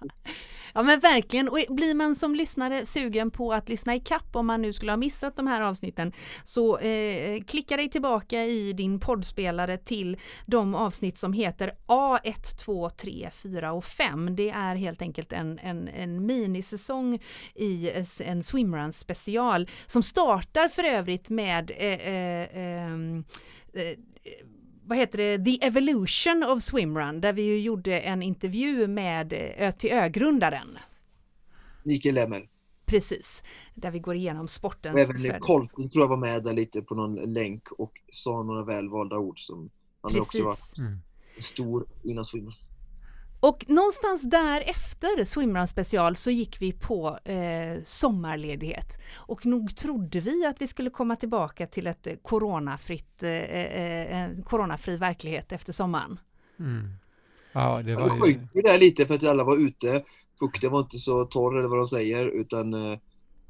Ja men verkligen, och blir man som lyssnare sugen på att lyssna i kapp om man nu skulle ha missat de här avsnitten så eh, klicka dig tillbaka i din poddspelare till de avsnitt som heter A1, 2, 3, 4 och 5. Det är helt enkelt en, en, en minisäsong i en swimrun special som startar för övrigt med eh, eh, ehm, eh vad heter det, The Evolution of Swimrun, där vi ju gjorde en intervju med Ö till Ö-grundaren. Mikael Lemmer. Precis, där vi går igenom sportens och Även Colton tror jag var med där lite på någon länk och sa några välvalda ord som han Precis. också var mm. stor inom swimrun. Och någonstans därefter Swimrun special så gick vi på eh, sommarledighet. Och nog trodde vi att vi skulle komma tillbaka till ett coronafritt, eh, eh, eh coronafri verklighet efter sommaren. Mm. Ja, det var ju... ju där lite för att alla var ute. Fukten var inte så torr eller vad de säger utan eh,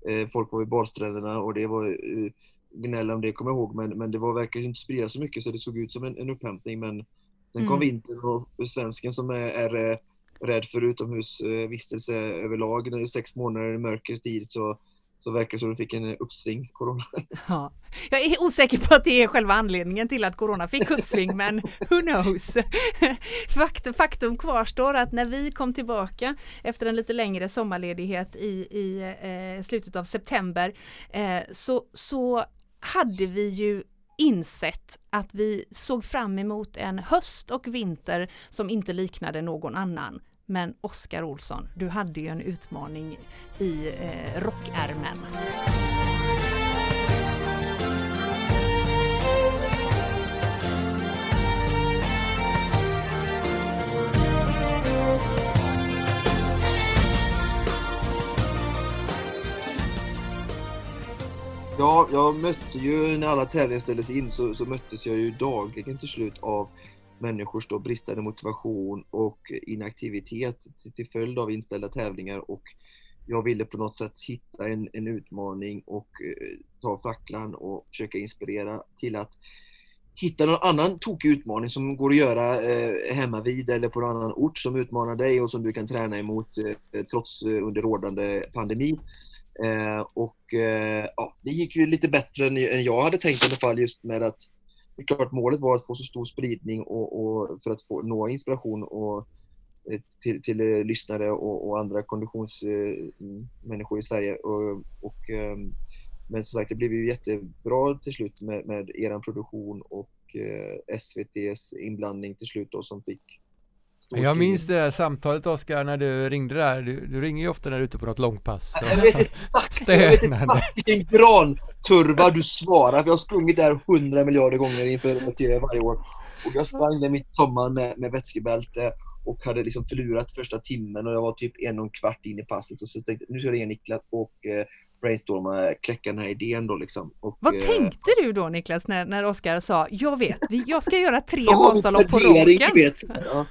eh folk var vid badstränderna och det var eh, gnäll om det kommer jag ihåg men, men det var verkligen inte sprida så mycket så det såg ut som en, en upphämtning men Sen mm. kom vintern och svensken som är, är eh, rädd för utomhusvistelse överlag. När det är sex månader i mörker tid så, så verkar det som att de fick en uppsving, corona. Ja. Jag är osäker på att det är själva anledningen till att corona fick uppsving, men who knows? Faktum, faktum kvarstår att när vi kom tillbaka efter en lite längre sommarledighet i, i eh, slutet av september eh, så, så hade vi ju insett att vi såg fram emot en höst och vinter som inte liknade någon annan. Men Oskar Olsson, du hade ju en utmaning i eh, rockärmen. Ja, jag mötte ju när alla tävlingar ställdes in så, så möttes jag ju dagligen till slut av människors då bristande motivation och inaktivitet till, följd av inställda tävlingar och jag ville på något sätt hitta en, en utmaning och eh, ta facklan och försöka inspirera till att hitta någon annan tokig utmaning som går att göra eh, hemma vid eller på någon annan ort som utmanar dig och som du kan träna emot eh, trots eh, under rådande pandemi. Eh, och eh, ja, det gick ju lite bättre än, än jag hade tänkt i alla fall just med att det är klart målet var att få så stor spridning och, och för att få, nå inspiration och, eh, till, till eh, lyssnare och, och andra konditionsmänniskor eh, i Sverige. Och, och ehm, men som sagt, det blev ju jättebra till slut med, med er produktion och eh, SVTs inblandning till slut då som fick jag minns det där samtalet Oskar när du ringde där. Du, du, ringer ju ofta när du är ute på något långpass. Jag vet exakt, jag vet exakt vilken granturva du svarar. För jag har sprungit där hundra miljarder gånger inför Mathieu varje år. Och jag sprang där mitt sommar med, med vätskebälte och hade liksom förlurat första timmen och jag var typ en och en kvart in i passet och så tänkte jag nu ska jag ringa Niklas och eh, brainstorma, kläcka den här idén då liksom. Och, Vad eh, tänkte du då Niklas när, när Oskar sa, jag vet, jag ska göra tre Vasalopp på raken? Ja.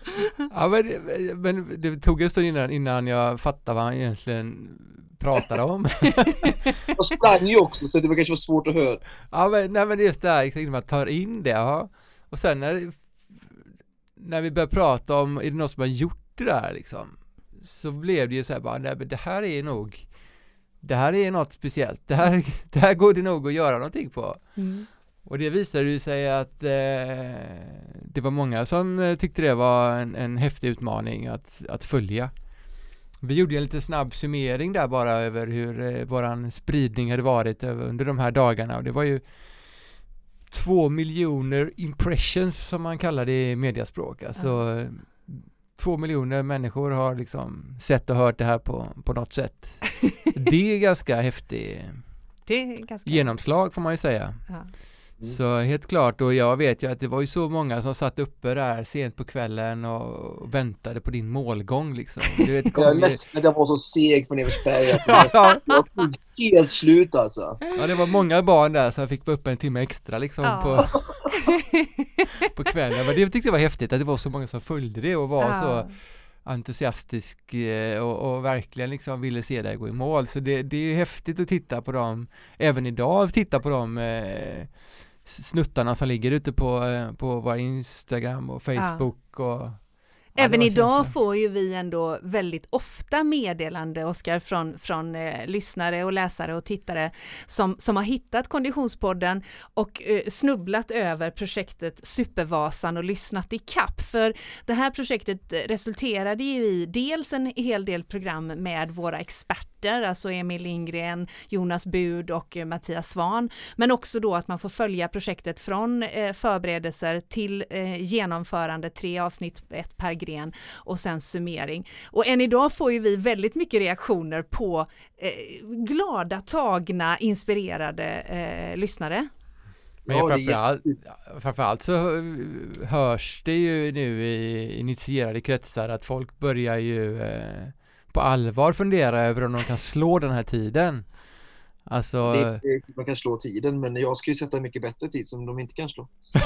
ja men, men det tog en stund innan, innan jag fattade vad han egentligen pratade om. jag sprang ju också så det var kanske var svårt att höra. Ja men, nej, men just det här, liksom, man tar in det, ja. Och sen när, när vi började prata om, är det någon som har gjort det där liksom? Så blev det ju så här bara, nej men det här är nog det här är något speciellt, det här, det här går det nog att göra någonting på. Mm. Och det visade ju sig att eh, det var många som eh, tyckte det var en, en häftig utmaning att, att följa. Vi gjorde en lite snabb summering där bara över hur eh, våran spridning hade varit under de här dagarna och det var ju två miljoner impressions som man kallar det i mediaspråk. Alltså mm två miljoner människor har liksom sett och hört det här på, på något sätt. det är ganska häftigt genomslag får man ju säga. Ja. Mm. Så helt klart, och jag vet ju att det var ju så många som satt uppe där sent på kvällen och väntade på din målgång liksom. Du vet, jag är ledsen att jag var så seg från Eversberg. jag tog helt slut alltså. Ja, det var många barn där så jag fick vara uppe en timme extra liksom ja. på, på kvällen. Men det tyckte jag var häftigt att det var så många som följde det och var ja. så entusiastisk eh, och, och, verkligen liksom ville se dig gå i mål. Så det, det är ju häftigt att titta på dem, även idag, titta på dem eh, snuttarna som ligger ute på, eh, på vår Instagram och Facebook och Även idag får ju vi ändå väldigt ofta meddelande, Oskar, från, från eh, lyssnare och läsare och tittare som, som har hittat Konditionspodden och eh, snubblat över projektet Supervasan och lyssnat i kapp. För det här projektet resulterade ju i dels en hel del program med våra experter, alltså Emil Lindgren, Jonas Bud och eh, Mattias Svan, men också då att man får följa projektet från eh, förberedelser till eh, genomförande, tre avsnitt, ett per gren och sen summering. Och än idag får ju vi väldigt mycket reaktioner på glada, tagna, inspirerade eh, lyssnare. Men ja, framförallt, framförallt så hörs det ju nu i initierade kretsar att folk börjar ju eh, på allvar fundera över om de kan slå den här tiden. Alltså... Det, det, man kan slå tiden, men jag ska ju sätta mycket bättre tid som de inte kan slå.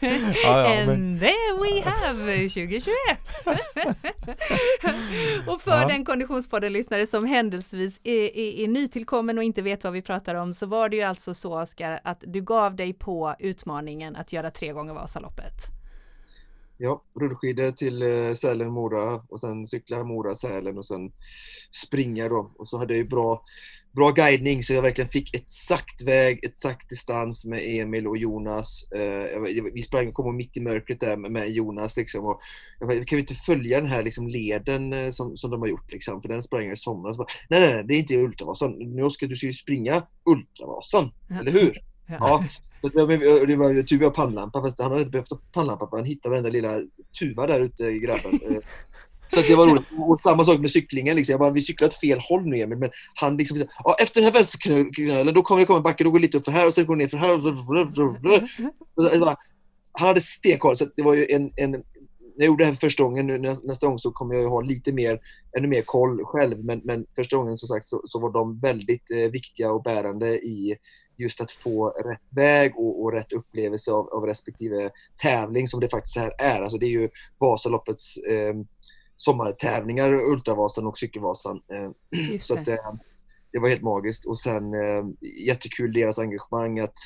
ja, ja, And men... there we have 2021! och för ja. den konditionspodden-lyssnare som händelsevis är, är, är, nytillkommen och inte vet vad vi pratar om så var det ju alltså så Oskar att du gav dig på utmaningen att göra tre gånger Vasaloppet. Ja, rullskidor till eh, Sälen, Mora och sen cykla Mora, Sälen och sen springa då. Och så hade jag ju bra, bra guidning så jag verkligen fick exakt väg, exakt distans med Emil och Jonas. Eh, vi sprang och kom mitt i mörkret där med Jonas liksom. Och jag kan vi inte följa den här liksom leden eh, som, som de har gjort liksom? För den sprang jag i somras. nej, nej, nej, det är inte Ultravasan. Nu Oskar, du ska ju springa Ultravasan, ja. eller hur? Ja, det var, det var tur vi har pannlampa, fast han hade inte behövt pannlampa för han hittade varenda lilla tuva där ute, grabben. Eh. Så det var roligt. Och samma sak med cyklingen. Liksom. Jag bara, vi cyklar åt fel håll nu Emil, men han liksom, ja, efter den här vänsterknölen, då kommer det komma en backe, då går det lite upp för här och sen går det ner för här. Bara, han hade stenkoll, så det var ju en, en jag gjorde det här första gången, nu, nästa gång så kommer jag ha lite mer, ännu mer koll själv. Men, men första gången som sagt så, så var de väldigt eh, viktiga och bärande i just att få rätt väg och, och rätt upplevelse av, av, respektive tävling som det faktiskt här är. Alltså det är ju Vasaloppets eh, sommartävlingar, Ultravasan och Cykelvasan. Eh, så att, eh, det var helt magiskt och sen eh, jättekul deras engagemang att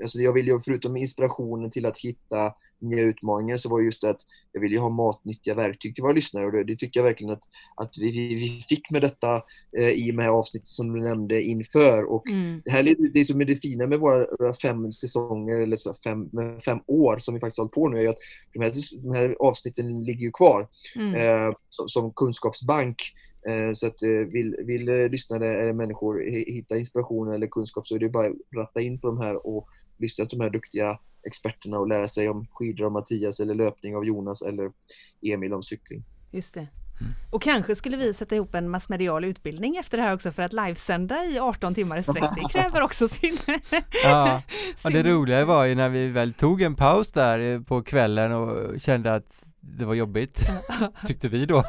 Alltså jag vill ju, förutom inspirationen till att hitta nya utmaningar, så var det just det att jag vill ju ha matnyttiga verktyg till våra lyssnare och det, det tycker jag verkligen att, att vi, vi, fick med detta eh, i med avsnittet som du nämnde inför. Och mm. det här är det som är det fina med våra fem säsonger, eller så fem, fem år som vi faktiskt har hållit på nu, är att de här, de här avsnitten ligger ju kvar mm. eh, som, som kunskapsbank så att eh, vill, vill lyssnare eller människor hitta inspiration eller kunskap så är det bara att ratta in på de här och lyssna till de här duktiga experterna och lära sig om skidor av Mattias eller löpning av Jonas eller Emil om cykling. Just det. Mm. Och kanske skulle vi sätta ihop en massmedial utbildning efter det här också för att livesända i 18 timmar i sträck. Det kräver också sin... ja. och det roliga var ju när vi väl tog en paus där på kvällen och kände att det var jobbigt, tyckte vi då.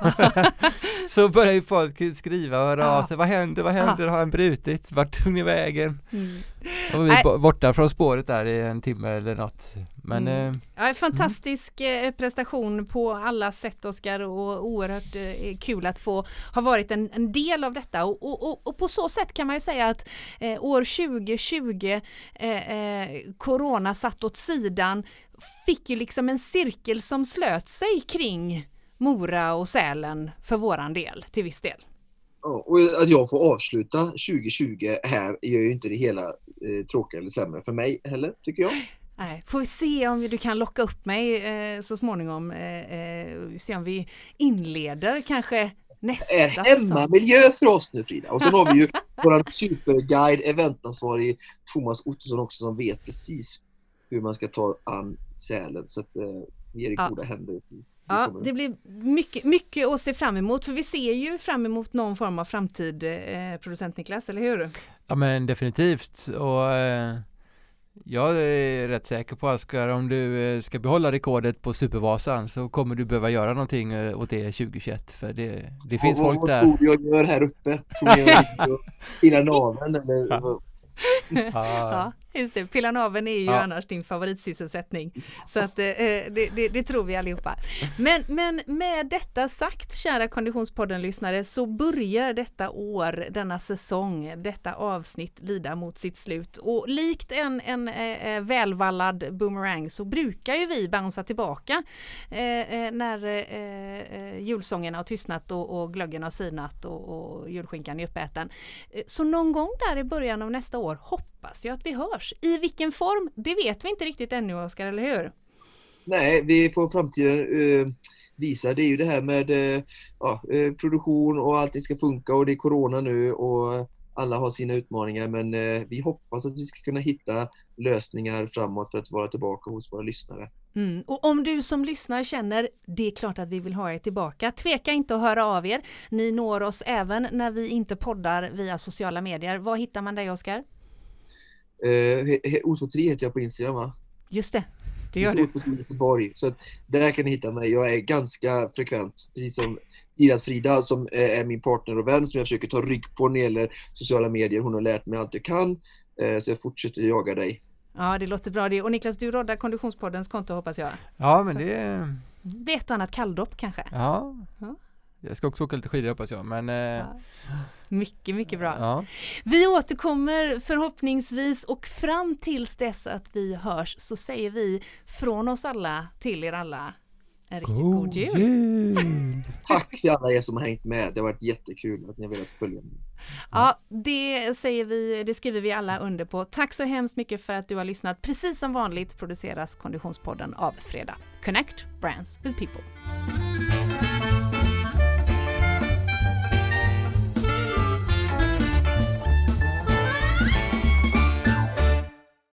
så började folk skriva och höra av sig, vad händer, vad händer, har han brutit, vart tog ni vägen? Mm. Då var vi borta från spåret där i en timme eller något. Men, mm. eh, ja, fantastisk mm. prestation på alla sätt Oskar och oerhört eh, kul att få ha varit en, en del av detta och, och, och, och, på så sätt kan man ju säga att eh, år 2020 eh, eh, Corona satt åt sidan fick ju liksom en cirkel som slöt sig kring Mora och Sälen för våran del till viss del. Ja, och att jag får avsluta 2020 här gör ju inte det hela eh, tråkigare eller sämre för mig heller, tycker jag. Nej, får vi se om du kan locka upp mig eh, så småningom. Eh, eh, se om vi inleder kanske nästa är hemmamiljö för oss nu Frida. Och så har vi ju vår superguide, eventansvarig Thomas Ottosson också som vet precis hur man ska ta an Sälen. Så att eh, vi är i ja. goda händer. Ja, det blir mycket, mycket att se fram emot, för vi ser ju fram emot någon form av framtid, eh, producent Niklas, eller hur? Ja, men definitivt. Och eh, jag är rätt säker på att om du eh, ska behålla rekordet på Supervasan så kommer du behöva göra någonting eh, åt det 2021, för det, det finns ja, folk vad där. Vad tror jag gör här uppe? Tror jag pillar naveln eller? ja. Just det, pilla naveln är ju Ja. annars din favoritsysselsättning. Så att eh, det, det, det tror vi allihopa. Men, men med detta sagt, kära Konditionspodden-lyssnare, så börjar detta år, denna säsong, detta avsnitt lida mot sitt slut. Och likt en, en eh, eh, välvallad boomerang så brukar ju vi bouncea tillbaka eh, eh, när eh, eh, julsången har tystnat och, och glöggen har sinat och, och julskinkan är uppäten. Eh, Så någon gång där i början av nästa år hoppas jag att vi hörs. I vilken form, det vet vi inte riktigt ännu Oskar, eller hur? Nej, vi får framtiden eh, visa. Det är ju det här med eh, ja, eh, produktion och allting ska funka och det är corona nu och alla har sina utmaningar men vi hoppas att vi ska kunna hitta lösningar framåt för att vara tillbaka hos våra lyssnare. Mm. Och om du som lyssnar känner det är klart att vi vill ha er tillbaka, tveka inte att höra av er. Ni når oss även när vi inte poddar via sociala medier. Var hittar man dig Oskar? Eh, he- he- O23 heter jag på Instagram va? Just det, det gör du. O23 Göteborg. Så att där kan ni hitta mig. Jag är ganska frekvent, precis som Idas Frida som eh, är min partner och vän som jag försöker ta rygg på när det gäller sociala medier. Hon har lärt mig allt jag kan. Eh, så jag fortsätter jaga dig. Ja, det låter bra det. Och Niklas, du råddar Konditionspoddens konto hoppas jag. Ja, men det... Det blir ett annat kalldopp kanske. Ja. Ja. Jag ska också åka lite skidor hoppas jag, men... eh, Ja. Mycket, mycket bra. Ja. Vi återkommer förhoppningsvis och fram tills dess att vi hörs så säger vi från oss alla till er alla en riktigt god jul. jul! Tack till alla er som har hängt med. Det har varit jättekul att ni har velat följa mig. Ja, det säger vi, det skriver vi alla under på. Tack så hemskt mycket för att du har lyssnat. Precis som vanligt produceras Konditionspodden av Fredag. Connect Brands with People.